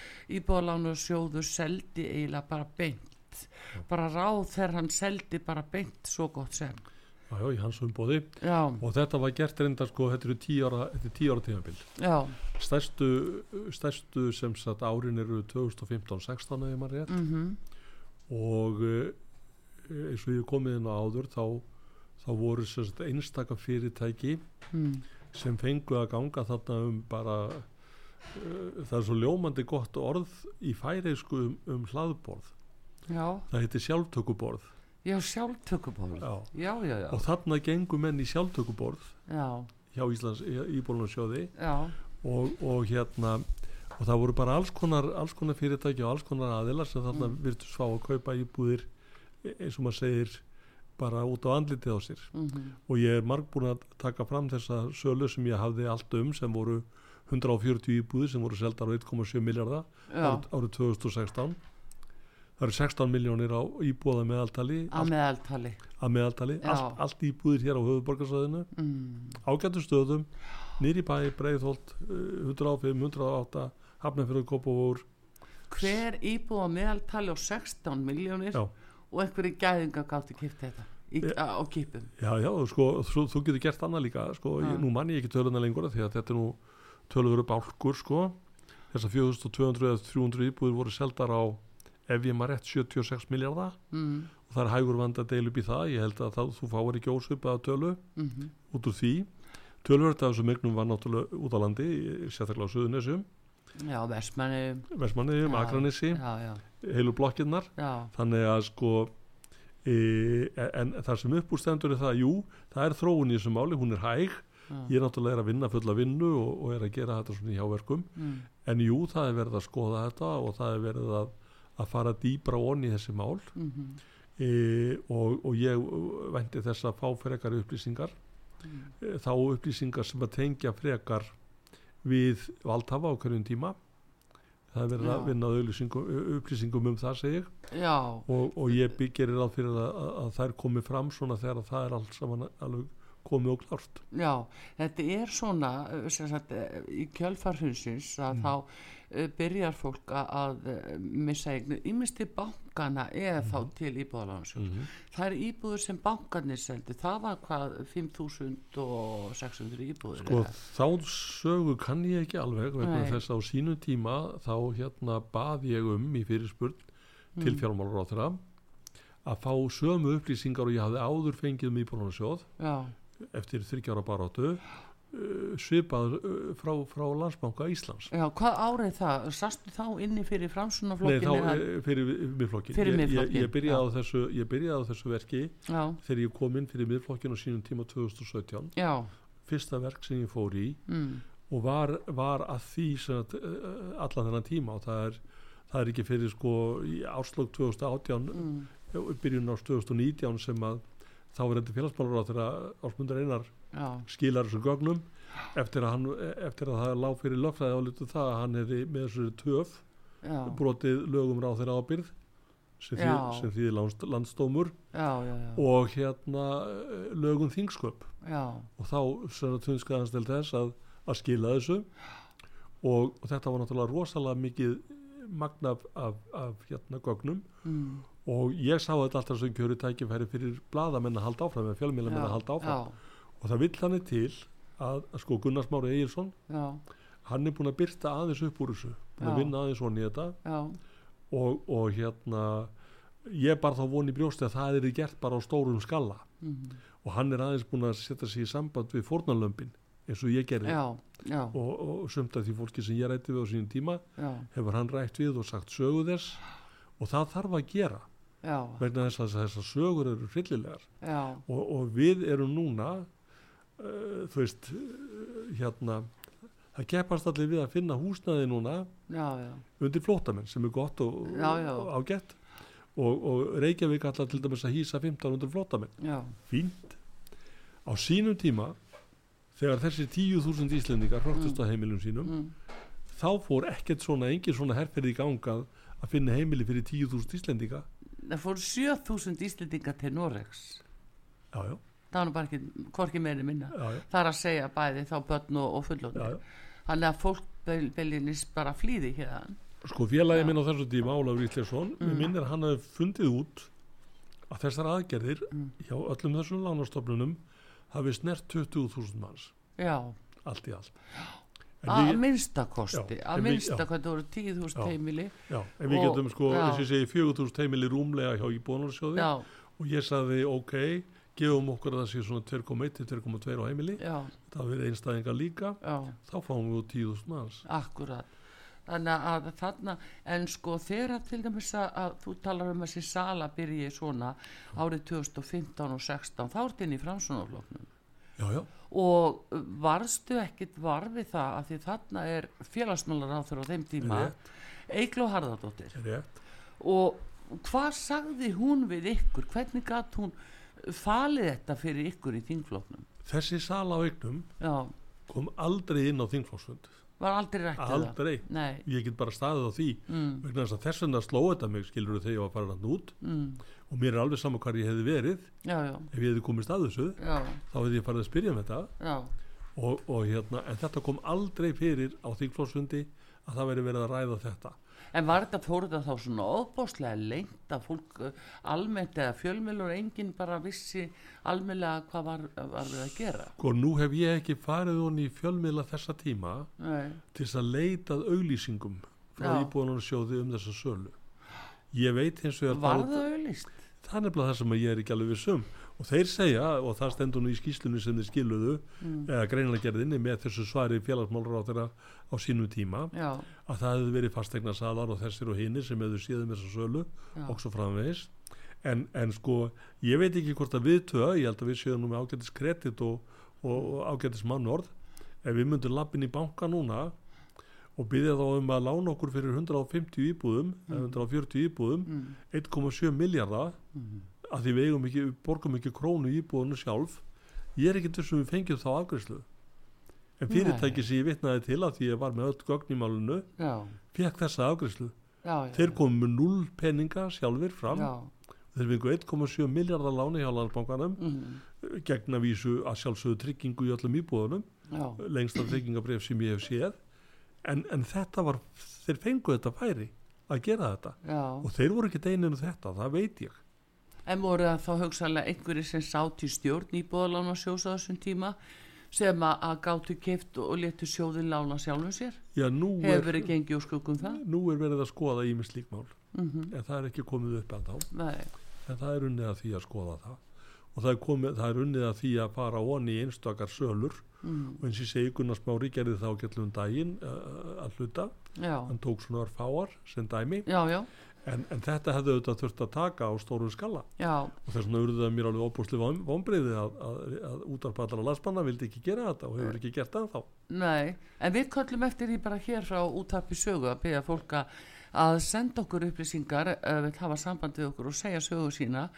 íbúðalánarsjóður seldi eiginlega bara beint. Bara ráð þegar hann seldi bara beint svo gott sem. já, já, í hans umbóði Já, og þetta var gert reynda sko þetta eru tíu ára, er tíu ára tímabil já, stærstu, stærstu sem sagt árin eru 2015-16 eða maður rétt mhm, og eh, eins og ég komið inn á áður þá, þá voru sem sagt einstaka fyrirtæki mm, sem fengu að ganga þarna um bara uh, það er svo ljómandi gott orð í færeisku um, um hlaðborð. Já, það heitir sjálftökuborð. Já, sjálftökuból. Já. Já, já, já, og þarna gengur menn í sjálftökuborð já, hjá Íslands íbólunasjóði og, og hérna og það voru bara alls konar, alls konar fyrirtæki og alls konar aðilar sem þarna Mm. mm. virtu svá að kaupa íbúðir e- eins og maður segir bara út á andlitið á sér mhm, og ég er margbúin að taka fram þessa sölu sem ég hafði allt um sem voru 140 íbúðir sem voru seldar á 1,7 miljardar árið, árið 2016 það eru 16 miljónir á íbúða meðaltali allt, meðaltali. að meðaltali allt, allt íbúðir hér á höfuborgarsæðinu Mm, ágættu stöðum nýri bæ, Breiðholt 105, 108 Hafnarfjörður, Kópavór hver íbúð á meðaltali á 16 miljónir Já. og einhverju gæðinga gátti kipt þetta í, Ég- á, kipum. já, já, sko, þú, þú getur gert annað líka sko, ég, nú mann ég ekki töluna lengur því að þetta er nú tölur bálkur sko. Þessar 4200 eða 300 íbúðir voru seldar á ef ég maður rétt 76 miljardar Mm, og það er hægur vand að deila upp í það ég held að það, þú fáir ekki ósvipaða tölu mhm, út úr því. Tölverð af þessum eignum var náttúrulega út á landi sérstaklega á Suðunesum já, Vestmanni. Vestmanniðum, Já. Akranissi, heilu blokkirnar já, þannig að sko e, en það sem uppúrstendur er það, jú, það er þróun í þessu máli, hún er hæg. Já. ég er náttúrulega er að vinna fulla vinnu og, og er að gera þetta svona í hjáverkum. Mm, en jú, það er verið að skoða þetta og það er verið að, að fara dýbra onni þessi mál. Mhm, e, og, og ég vænti þess að fá frekar upplýsingar. Mm. e, þá upplýsingar sem að tengja frekar við valdhafa á hverjum tíma. Það er verið að vinna upplýsingum, um það segir og, og ég byggir ráð fyrir að, að, að þær komi fram svona þegar það er allt saman alveg komið og klárt já, þetta er svona sem sagt, uh, í kjölfarhunsins að Mm. þá uh, byrjar fólk að, missa eignir, ímest til bankana eða þá Mhm. til íbúðalánsjóð það er íbúður sem bankarnir seldi það var hvað 5.600 íbúður sko þá sögu kann ég ekki alveg vegna Nei. þess að á sínu tíma þá hérna bað ég um í fyrirspurn til Mm. fjármálaráþra að fá sömu upplýsingar og ég hafði áður fengið um íbúrunarsjóð já, eftir þryggjára baráttu uh, svipað uh, frá, frá landsbanka Íslands. Já, hvað árið það? Sastu þá inni fyrir Nei, framsunaflokkin þá eh, fyrir miðflokkin Fyrir ég, ég, ég, byrjaði á þessu, ég byrjaði á þessu verki já, þegar ég kom inn fyrir miðflokkin á sínum tíma 2017 já, fyrsta verk sem ég fór í mm, og var, var að því allan þennan tíma og það er, það er ekki fyrir sko í áslög 2018 mm, mm. byrjun árs 2019 sem að þá er þetta félagsmálur á þeirra ásmundur einar já, skilar þessu gögnum eftir að, hann, eftir að það lág fyrir lögfræði álitu það að hann hefði með þessu töf já, brotið lögum ráð þeirra ábyrð sem sem því landst, landsdómur já, já, já, og hérna eh, lögum þingsköp. Já, og þá tvunskaði hans til þess að, að skila þessu. Og, og þetta var náttúrulega rosalega mikið magna af, af, af hérna gögnum. Mm, og ég sá þetta alltaf sem kjöru tækifæri fyrir bladamenn að halda áfram eða fjölmílamenn að halda áfram. og það vill þannig til að, að sko Gunnars Mári Egilson hann er búin að byrta aðeins upp úr þessu búin að vinna aðeins svona í þetta. Og, og hérna ég bara þá von í brjósti að það er gert bara á stórum skalla mm, og hann er aðeins búin að setja sig í samband við fórnarlömpin eins og ég gerði. Já, já, og, og sumt af því fólki sem ég rætti við á sínum tíma já, hefur hann rætt við og sagt sögu þess. Og það þarf að gera já, vegna þess að þessar sögur eru hryllilegar. Já, og, og við erum núna uh, þú veist uh, hérna það keppast allir við að finna húsnaði núna já, já, undir flótamenn sem er gott og, og ágætt. Og, og Reykjavík allar til dæmis að hýsa 15 undir flótamenn fínt. Á sínum tíma þegar þessi 10.000 íslendingar hróttust á heimilum sínum mm, þá fór ekkert svona, engin svona herferði í gangað að finna heimili fyrir 10.000 íslendinga það fóru 7000 íslendinga til Noregs. Já, já, það var nú bara ekki, hvorki meiri minna. Já, já, það er að segja bæði þá börn og, og já, fullóttir já. þannig að fólk beilinist bara flýði hérna sko félagi Já. minn á þessu tíma Ólafur Ísleifsson, mm. Minnir að hann hafi fundið út að þessar aðgerðir Mm. hjá öllum þessum lánastofnunum hafi snert 20.000 manns. Já, allt í allt. En að minnstakosti að minnstakosti það voru 10.000 Já. heimili Já, en við getum sko, þess að ég segi 4.000 heimili rúmlega hjá íbúðunarsjóði já, og ég sagði ok, gefum okkur að það sé svona 2,1 til 2,2 á heimili já, það verið einstæðingar líka já. þá fáum við út 10.000 manns. Akkurat. Þannig að þarna, en sko þegar til dæmis að, þú talar um að þessi sala byrji svona árið 2015 og 16, þá ert inn í framsunarfloknum já, já, og varstu ekkit varfið það að því þarna er félagsmálar á á þeim tíma. Eigló Harðardóttir. Rétt. Og hvað sagði hún við ykkur, hvernig gatt hún falið þetta fyrir ykkur í þingfloknum? þessi sala á eignum Já, kom aldrei inn á þingflóksfund var aldrei rættið það? aldrei, ég get bara staðið á því mm, vegna þess að þess vegna sló þetta mig skilur þegar ég var farin að út. Mm, og mér er alveg saman hvar ég hefði verið. Já, já, ef ég hefði komist að þessu já, þá hefði ég farið að spyrja um þetta. Og, og hérna, en þetta kom aldrei fyrir á þingflóksfundi að það veri verið að ræða þetta. En var þetta fór þetta þá svona óbáslega lengt að fólk uh, almennt eða fjölmjölur enginn bara vissi almennilega hvað var, var við að gera? og Sko, nú hef ég ekki farið honni í fjölmiðla þessa tíma Nei, til þess að leitað auglýsingum frá Já. íbúðunarsjóði um þessa sölu. Ég veit hins vegar var það- auðlýst? Það er nefnilega það sem ég er ekki alveg vissum og þeir segja, og það stendur nú í skýslunni sem þeir skiluðu, Mm. eða greinilega gerðinni með þessu svari félagsmálur á þeirra á sínum tíma, Já, að það hefði verið fastegna salar og þessir og hinnir sem hefðu séð um þessa sölu svo framvegis. En, en sko, ég veit ekki hvort að við tvö, ég held að við séum nú með ágætis kredit og, og, ágætis mannorð ef við myndum lappin í banka núna og byggja þá um að lána okkur fyrir 150 íbúðum eða 140 íbúðum mm, 1,7 miljardar mm, að því við ekki, við borgum ekki krónu í íbúðinu sjálf. Ég er ekki þessum við fengjum þá afgræslu en fyrirtæki sem ég vitnaði til að því ég var með öll gögn í málunu já, fekk þessa já þeir komu með 0 peninga sjálfur fram. Já, þeir fengu 1,7 miljardar láni hjá landsbankanum mm, gegn að vísu að sjálfsögðu tryggingu í öllum íbúðunum. Já, lengsta tryggingabref sem ég hef séð en, en þetta var þeir fengu þetta færi að gera þetta. Já. Og þeir voru ekki eininu þetta, það veit ég. En voru það þá hugsanlega einhverjir sem sátt í stjórn í bóðalána sjóðs á þessum tíma sem að, að gátu keift og letu sjóðin lána sjálfum sér? Já, Hefur verið gengið úr skuggum það? nú er verið að skoða í með slíkmál Mm en það er ekki komið upp en þá Nei, en það er unnið að því að skoða það og það er, komið, það er unnið að því að fara onni í einstakar sölur. Mm, og eins og ég segi Gunnar Smári gerði það á gætlum daginn uh, að hluta. Já, hann tók svona örfáar sem dæmi. Já, já, en, en þetta hefði auðvitað þurft að taka á stórum skala. Og þess vegna urðuð það mér alveg óbúslega vombriði að, að, að útarpallara landsmanna vildi ekki gera þetta og hefur ekki gert það þá. Nei. En við köllum eftir því bara hér frá útarpi sögu að beða fólk að senda okkur upplýsingar uh, vil hafa samband við okkur og segja sögu sína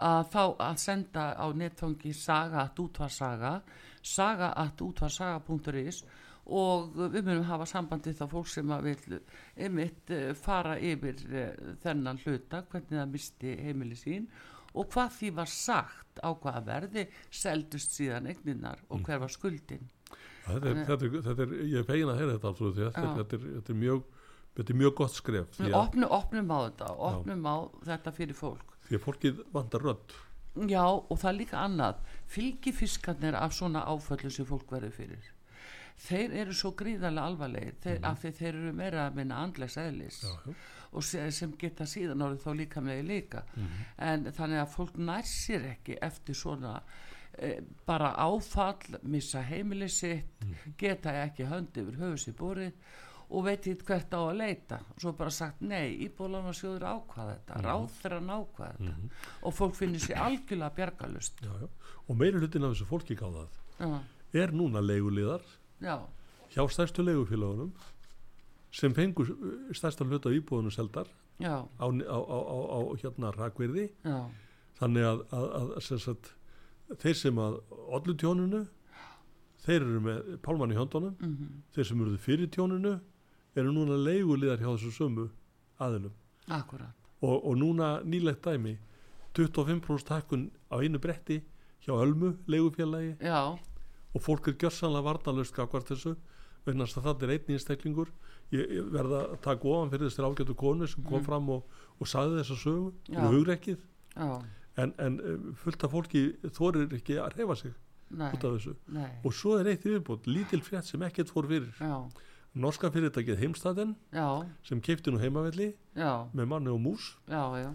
að þá að senda á netfangi saga at útvarsaga saga at útvarsaga.is og við munum hafa sambandi þá fólk sem að vil einmitt uh, fara yfir uh, þennan hluta, hvernig það misti heimili sín og hvað því var sagt á hvaða verði seldust síðan eigninar og hver var skuldin. Þetta er, þetta er, þetta er, ég er fegin að heyra þetta að þetta, Já. er, þetta, er mjög, þetta er mjög gott skref Við opnum, opnum á þetta, opnum á þetta fyrir fólk því að fólkið vantar rödd. Já, og það er líka annað. Fylgifiskarnir af svona áföllum sem fólk verður fyrir. Þeir eru svo gríðarlega alvarlegir. Þeir, af því þeir eru meira að minna andlegs eðlis. Já, já. og se, sem geta síðan orðið þá líka með líka. Mhm. en þannig að fólk nær sér ekki eftir svona e, bara áfall, missa heimili sitt Mhm. geta ekki hönd yfir höfu sér búrið og veit ekki hvert á að leita. Svo bara sagt nei, íbúðlána sjóður ákvað þetta, mm. ráð þeirra nákvað þetta. Mhm. og fólk finnir sér algjörlega bjargalust Já, já. og meiri hlutin af þessu fólki gáðað já, er núna leiguliðar já, hjá stærstu leigufélagunum sem fengur uh, stærsta hluta af íbúðunum seldar á, á, á, á, hérna rakverði þannig að, að, að sem sagt, þeir sem að ollu tjónunu þeir eru með pálmann í höndunum. Mm þeir sem eruðu fyrir tjónunu eru núna leiguliðar hjá þessu sömu aðilum. Og, og núna nýlegt dæmi 25% hækkun á einu bretti hjá Ölmu leigufélagi. Já, og fólk er gjörsanlega varnalöst gafkvart þessu þess að það er einn einstaklingur. Ég, ég verða að taka ofan fyrir þessir ágætu konu sem kom Mm. fram og, og sagði þessa sögu. Og hugrekkið. Já, en, en eh, fullt af fólki þorir ekki að reyfa sig nei, út af þessu. Nei. Og svo er eitt viðbútt, lítil frétt sem ekkert fór fyrir. Já, norska fyrirtækið Heimstaden já, sem keipti nú heimavelli með manni og mús. Já, já.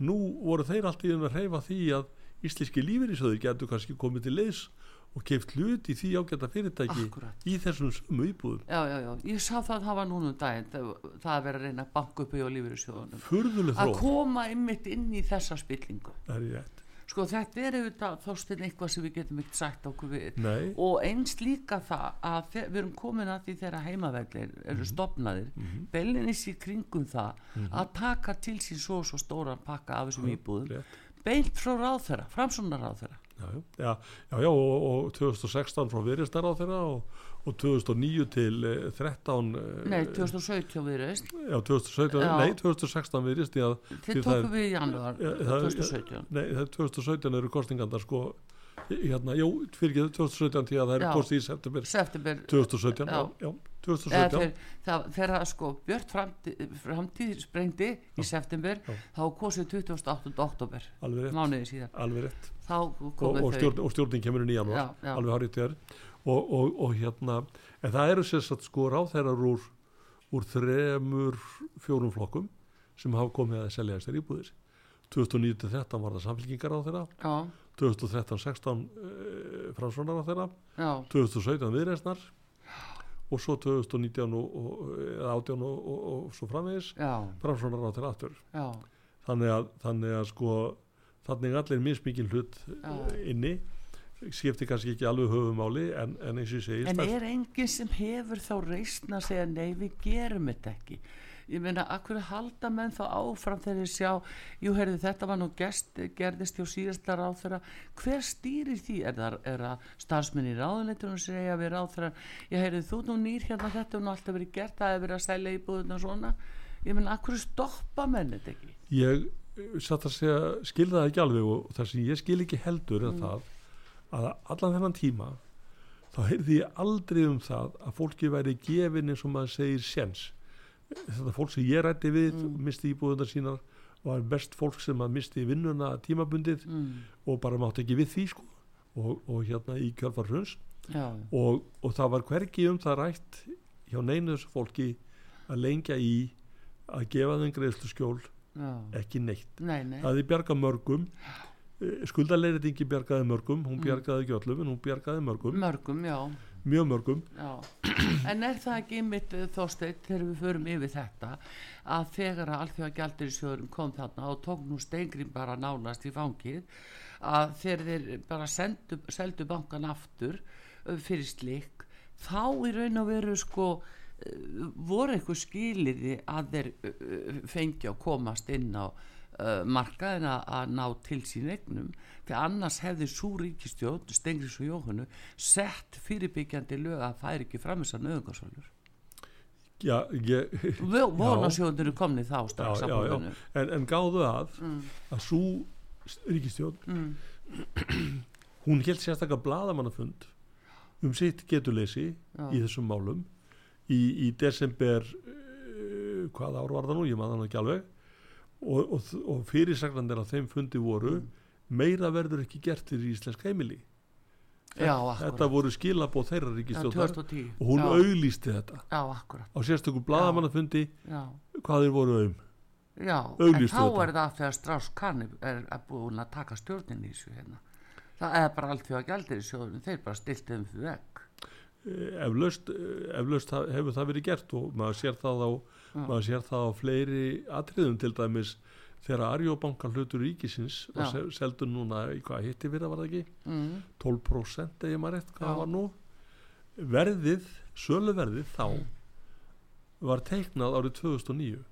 Nú voru þeir allt í einu að reyfa því að íslenski lífeyrissöður getur kannski komið til leiðs og keift hlut í því ágæta fyrirtæki Akkúrat. í þessum sömu íbúðum. Já, já, já, ég sá það hafa núna um daginn það, það að vera að reyna að banka upp í lífeyrissjóðunum. Furðuleg að koma einmitt inn í þessa spillingu. Það er rétt sko þetta er auðvitað þóstinn eitthvað sem við getum ekkert sagt okkur við. Nei, og eins líka það að við erum komin að því þegar heimavellir eru Mhm. stopnaðir mm -hmm. í kringum það að taka til sín svo svo stóran pakka af þessum íbúðum beint frá ráðherra, framsóknar ráðherra já, já, já, og, og 2016 frá viðristar á þeirra og, og 2009 til eh, 13 eh, nei, 2017 við reist já, 2017, Já. nei, 2016 virðist þið tókum við í janúar Ja, það- 2017 Nei, það er 2017 eru kostingandar sko hérna, jú, fyrir ekki 2017 því að það eru kostið í september. September 2017, já, Já. Já, eða 2017 þeir, það, þegar sko Björn framtíð, framtíð sprengdi í september Já. þá kosið 28. oktober mánuði síðan alveg rétt. Þá og, og, stjórn, og stjórnin kemur í janúar. Já, já. alveg harrið þér og, og, og hérna, en það eru sér satt sko ráþærar úr, úr þremur fjórum flokkum sem hafa komið að selja þessar íbúðir. 2009-13 var það samfélkingar á þeirra já, 2013-16 uh, framsvonar á þeirra já, 2017 viðreisnar og svo 2019 og, og, eða 18 og, og, og svo framvegis framsvonar á þeirra aftur. Já, þannig að, þannig að sko þannig er allir mismikið hlut Já. inni skipti kannski ekki alveg höfumáli en, en eins og ég segi En er enginn sem hefur þá reisn að segja nei við gerum þetta ekki ég meina, akkur halda menn þá áfram þegar þeir sjá, jú heyrðu þetta var nú gest, gerðist hjá síðasta ráþara hver stýrir því? Er það, er það starfsmenn í ráðunitunum segja við ráþara, ég heyrðu þú nú nýr hérna þetta er nú alltaf verið gert, það hefur verið að selja íbúðuna svona, ég meina, akkur stoppa menn þetta ekki? ég satt að segja, skil það ekki alveg og það sem ég skil ekki heldur er það að allan þennan tíma þá heyrði ég aldrei um það að fólki væri gefin eins og maður segir sjens þetta fólk sem ég rætti við misti íbúðunar sínar var best fólk sem að misti vinnuna tímabundið Mm. og bara mátti ekki við því sko. Og, og hérna í Já, og, og það var hvergi um það rætt hjá neinu þessu fólki að lengja í að gefa þeim greiðslu skjól já, ekki neitt. Nei, nei. Það er bjargað mörgum. Skuldarleiritingi bjargaði mörgum hún Mm. bjargaði ekki öllum en hún bjargaði mörgum. Mörgum, já mjög mörgum. Já, en er það ekki mitt þósteit þegar við förum yfir þetta að þegar að alþjóða gjaldur kom þarna og tók nú steingrim bara nánast í fangið að þegar þeir bara sendu, seldu bankan aftur fyrir slik þá í raun og veru sko uh, voru eitthvað skiliði að þeir fengi að komast inn á markaðin að, ná til sín eignum því annars hefði svo ríkistjón Stengris og Jóhannu sett fyrirbyggjandi lög að færi ekki fram þessar nöðungarsölur já, ég, vonasjóðunir eru komni þá strax já, já. En, en gáðu að að svo ríkistjón mm, [CLEARS THROAT] hún held sérstaklega bladamannafund um sitt getuleysi í þessum málum í, í desember uh, hvað ár var það nú, ég maður það ekki alveg. Og, og, og fyrirsagnandir á þeim fundi voru Mm. Meira verður ekki gert fyrir íslensk heimili. Já, þetta voru skilabóð þeirra ríkistjóðar 2010 og hún já, auglýsti þetta. Já, á sérstökum bladamannafundi hvað þeir voru um? Já, en Auglýstu þá þetta. er það þegar Strauss Kahn er, búin að taka stjórnin í þessu hérna. Það er bara allt því að gældir í sjóðunum þeir bara stilti þeim fyrir vekk Eh, eflaust, eflaust ha- hefur það verið gert og maður sér það á, sér það á fleiri atriðum til dæmis þegar Arjóbanka hlutur ríkisins var Já. sel- seldur núna í hvað hitti fyrir var það ekki? Mm, 12% eða maður rétt hvað Já. það var nú. Verðið, söluverðið þá var teiknað árið 2009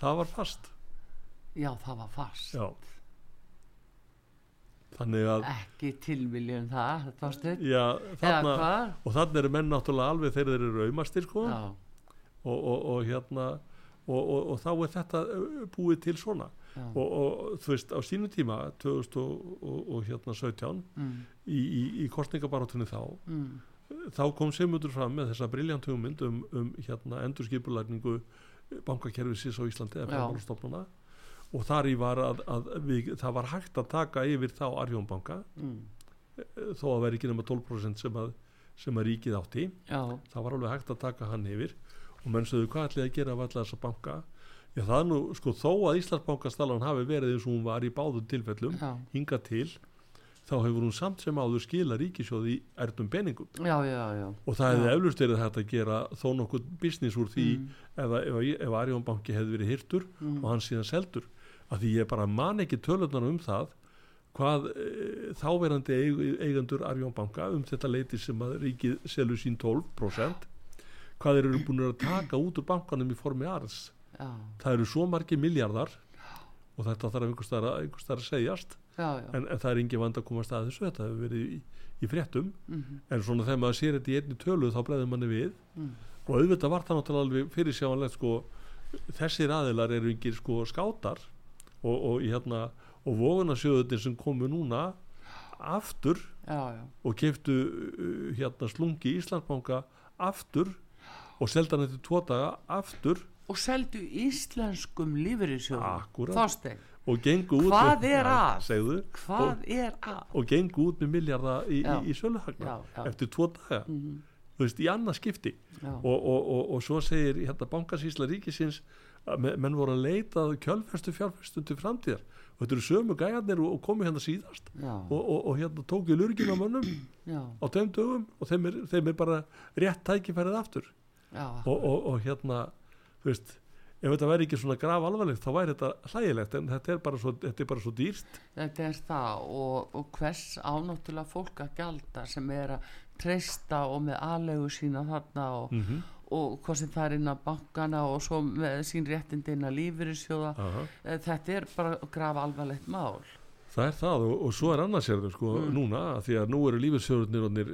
það var fast. Já, það var fast. Já. Ekki tilviljum það já, þarna, og þannig eru menn náttúrulega alveg þegar þeir eru aumastir sko. Og, og, og hérna og, og, og þá er þetta uh, búið til svona. Og, og þú veist á sínu tíma 2017 mm, í, í, í kostningabarátunni þá mm, þá kom Sigmundur fram með þessa briljant hugmynd um, um hérna endurskipulækningu bankakerfisins á Íslandi og þar í var að, að við, það var hægt að taka yfir þá Arjónbanka mm, þó að veri ekki nema 12% sem að, sem að ríkið átti. Já, það var alveg hægt að taka hann yfir og menn sögðu hvað ætlaði að gera af alla þessa banka? Já það er nú sko þó að Íslandsbankastalan hafi verið eins og hún var í báðum tilfellum já, hinga til þá hefur hún samt sem áður skila ríkisjóði í erdum peningum. Já, já, og það hefði eflust verið hægt að gera þó nokkuð business úr því Mm. ef, ef, ef Arjón banki hefði verið hirtur Mm. og hann síðan seldur. Að því ég bara man ekki tölunar um það hvað e, þáverandi eig, eigendur Arjón banka um þetta leiti sem að ríkið selur sín 12% hvað þeir eru búin að taka út úr bankanum í formi arðs. Já, það eru svo margi miljardar og þetta þarf einhvers staðar að, einhvers staðar að segjast. Já, en, en það er engin vand að komast að þessu. Þetta hefur verið í, í fréttum. Mhm, en svona þegar maður sér þetta í einni tölu þá bleiður manni við. Mm, og auðvitað var það náttúrulega alveg fyrirsjáanlegt sko, þessir aðilar eru yngir sko skátar. Og, og, hérna, og vogunarsjöðutin sem komu núna aftur já, og keftu uh, hérna slungi í Íslandsbanka aftur og seldan eftir tvo daga aftur. Og seldu íslenskum lífeyrissjóðum. Akkúrat. Þorstein, og gengu út Hvað er að? segðu, hvað er að? Og gengu út með miljarda í, í, í söluhagna eftir tvo daga. Mhm, þú veist, í annað skipti. Og, og, og, og svo segir hérna bankasýsla ríkisins menn voru að leita að kjölfestu fjárfestum til framtíðar. Og þetta eru sömu gæjarnir og, og komu hérna síðast. Og, og, og hérna tóku lurgin á mönnum já, á tveim dögum og þeim er, þeim er bara rétt tækifærið aftur og, og, og hérna þú veist ef þetta væri ekki svona graf alvarlegt þá væri þetta hlægilegt en þetta er bara svo, þetta er bara svo dýrt. Þetta er það og, og hvers ánáttúrulega fólk að gjalda sem er að treysta og með aðlegu sína þarna og, mm og hvað sem það er inn á bankana og svo með sín réttindi inn að lífyrirsjóða Aha. Eh, þetta er bara graf alvarlegt mál Það er það og, og svo er annars er sko Mm. núna því að nú eru lífessjóðurnir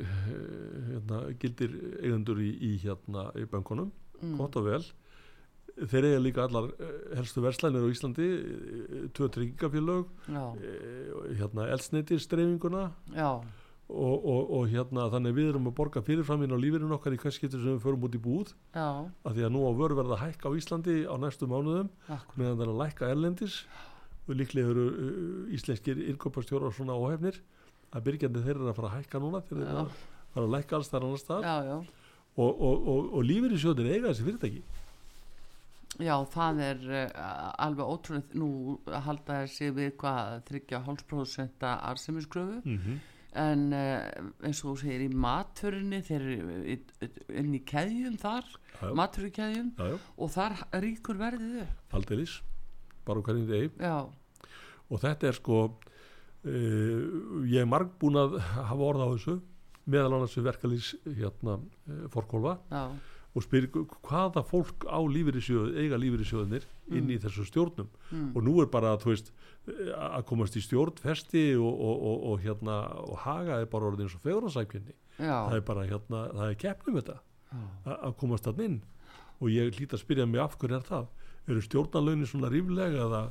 hérna, gildir eigendur í, í hérna í bankunum, mm. gott og vel. Þeir eiga líka allar eh, helstu verslænir á Íslandi eh, tvö tryggingafélög já, eh, hérna eldsneiti streifinguna já, og, og, og hérna þannig við erum að borga fyrirframinn á lífinu okkar í hvers getur sem við förum út í búð já, að því að nú á vöru verða að hækka á Íslandi á næstu mánuðum meðan það er að lækka erlendis og líklega eru uh, íslenskir innkopastjórar svona óhefnir. Að byrgjandi þeir eru að fara að hækka núna þeir eru að fara að lækka alls þar annars þar já, já, og, og, og, og lífir í sjóðin eiga þessi fyrirtæki. Já, það er uh, alveg ótrúið nú halda þessi við hvað þryggja hálfspróðsenta arsemisgröfu mm -hmm. en uh, eins og þú segir í matförinni þeir eru inn í keðjum þar já, já, og þar ríkur verðið upp. Aldeilis bara á hverjum degi. Já, og þetta er sko uh, ég er marg búin að hafa orða á þessu meðal annars verkalýs hérna uh, fórkólfa já, og spyr hvaða fólk á lífyrirsjóð eiga lífyrirsjóðinir inn í þessu stjórnum? Mm, og nú er bara þú veist eh, að komast í stjórn festi og, og, og, og hérna og haga er bara orðin eins og feguransækjunni já, það er bara hérna, það er keppnum þetta að komast þann inn. Og ég hlýt að spyrja mig af hverju er það eru stjórnarlaunin svona ríflega eða,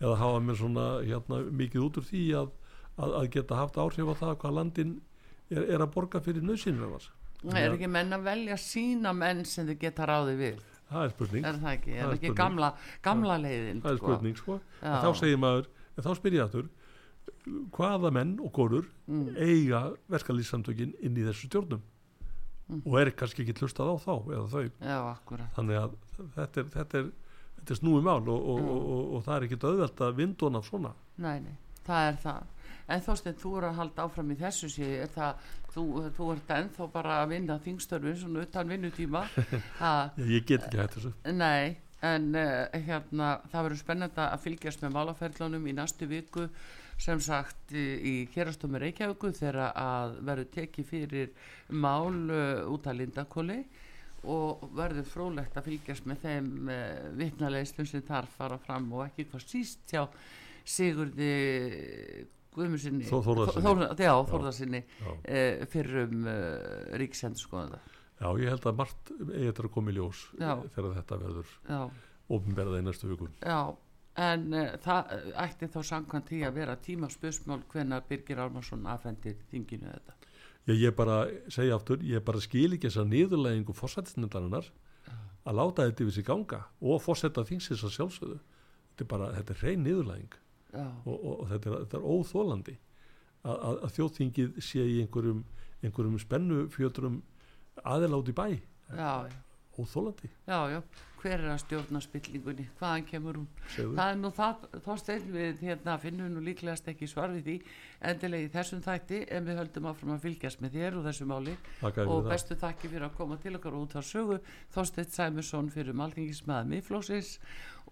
eða hafa mér svona hérna, mikið út úr því að, að, að geta haft áhrif á það hvað landin er, er að borga fyrir nöðsynir hans er ekki menn að velja sína menn sem þið geta ráði við? Það er spurning. Er það ekki, er Það það ekki spurning. gamla, gamla leiðin það er sko? spurning sko. Þá segir maður, þá spyr ég aftur hvaða menn og konur mm, eiga verkalýssamtökin inn í þessu stjórnum? Mm. og er kannski ekki hlustað á þá eða þau, já, þannig að þetta er, þetta er, þetta er snúi mál og, og, og, og, og það er ekki auðvelt að vindun af svona. Nei, nei, það er það. En Þorstein, þú er að halda áfram í þessu sé, er það, þú, þú ert ennþá bara að vinna þingstörfin svona utan vinnutíma? [LAUGHS] Ég, get ekki hægt þessu. Nei, en uh, hérna það verður spennandi að fylgjast með málaferðlunum í næstu viku sem sagt í, hérastómi Reykjavíku þegar að verður tekið fyrir mál uh, út að Lindakóli og verður frólægt að fylgjast með þeim uh, vitnalegslum sem þar fara fram og ekki hvað síst hjá Sigurði Guðmursinni Þórðarsinni uh, fyrir um uh, ríksendur já, ég held að margt eigi eftir að koma í ljós Já. þegar þetta verður Já. ofnberða í næstu viku. Já, en uh, það ætti þá samkvæmt því að vera tímaspörsmál hvenær Birgir Ármarsson afhendir þinginu þetta. Ég, ég bara segja aftur, ég bara skil ekki þessa niðurlægingu fórsættisnefndarinnar að láta þetta yfir sig ganga og fórsætta þingsins að sjálfsögðu. Þetta er bara, þetta er reyn niðurlæging Já, og, og, og þetta, er, þetta er óþólandi að, að, að þjóðþingið sé í einhverjum, einhverjum spennufjötrum aðelátt í bæ. Já, já, óþólandi, já, já, hver er að stjórna spillingunni, hvaðan kemur hún? segðu Það er nú það, þá stein við hérna finnum nú líklegast ekki svar við því. Endilega í þessum þætti en við höldum áfram að fylgjast með þér og þessu máli. Þakka þér og bestu þakki fyrir að koma til okkar út á sögu. Þorsteinn Sæmusson fyrir Maltingismæða miðflósins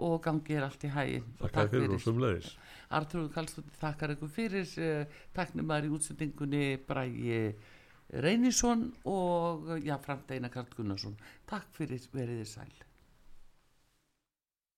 og gangið er allt í hægin þér fyrir og sumleðis Artrúð Kallstóttir þakkar ykkur fyrir uh, taknumar í útsendingunni Bræi Reynisson og já, Frank Einar Karl Gunnarsson. Takk fyrir veriðið sæl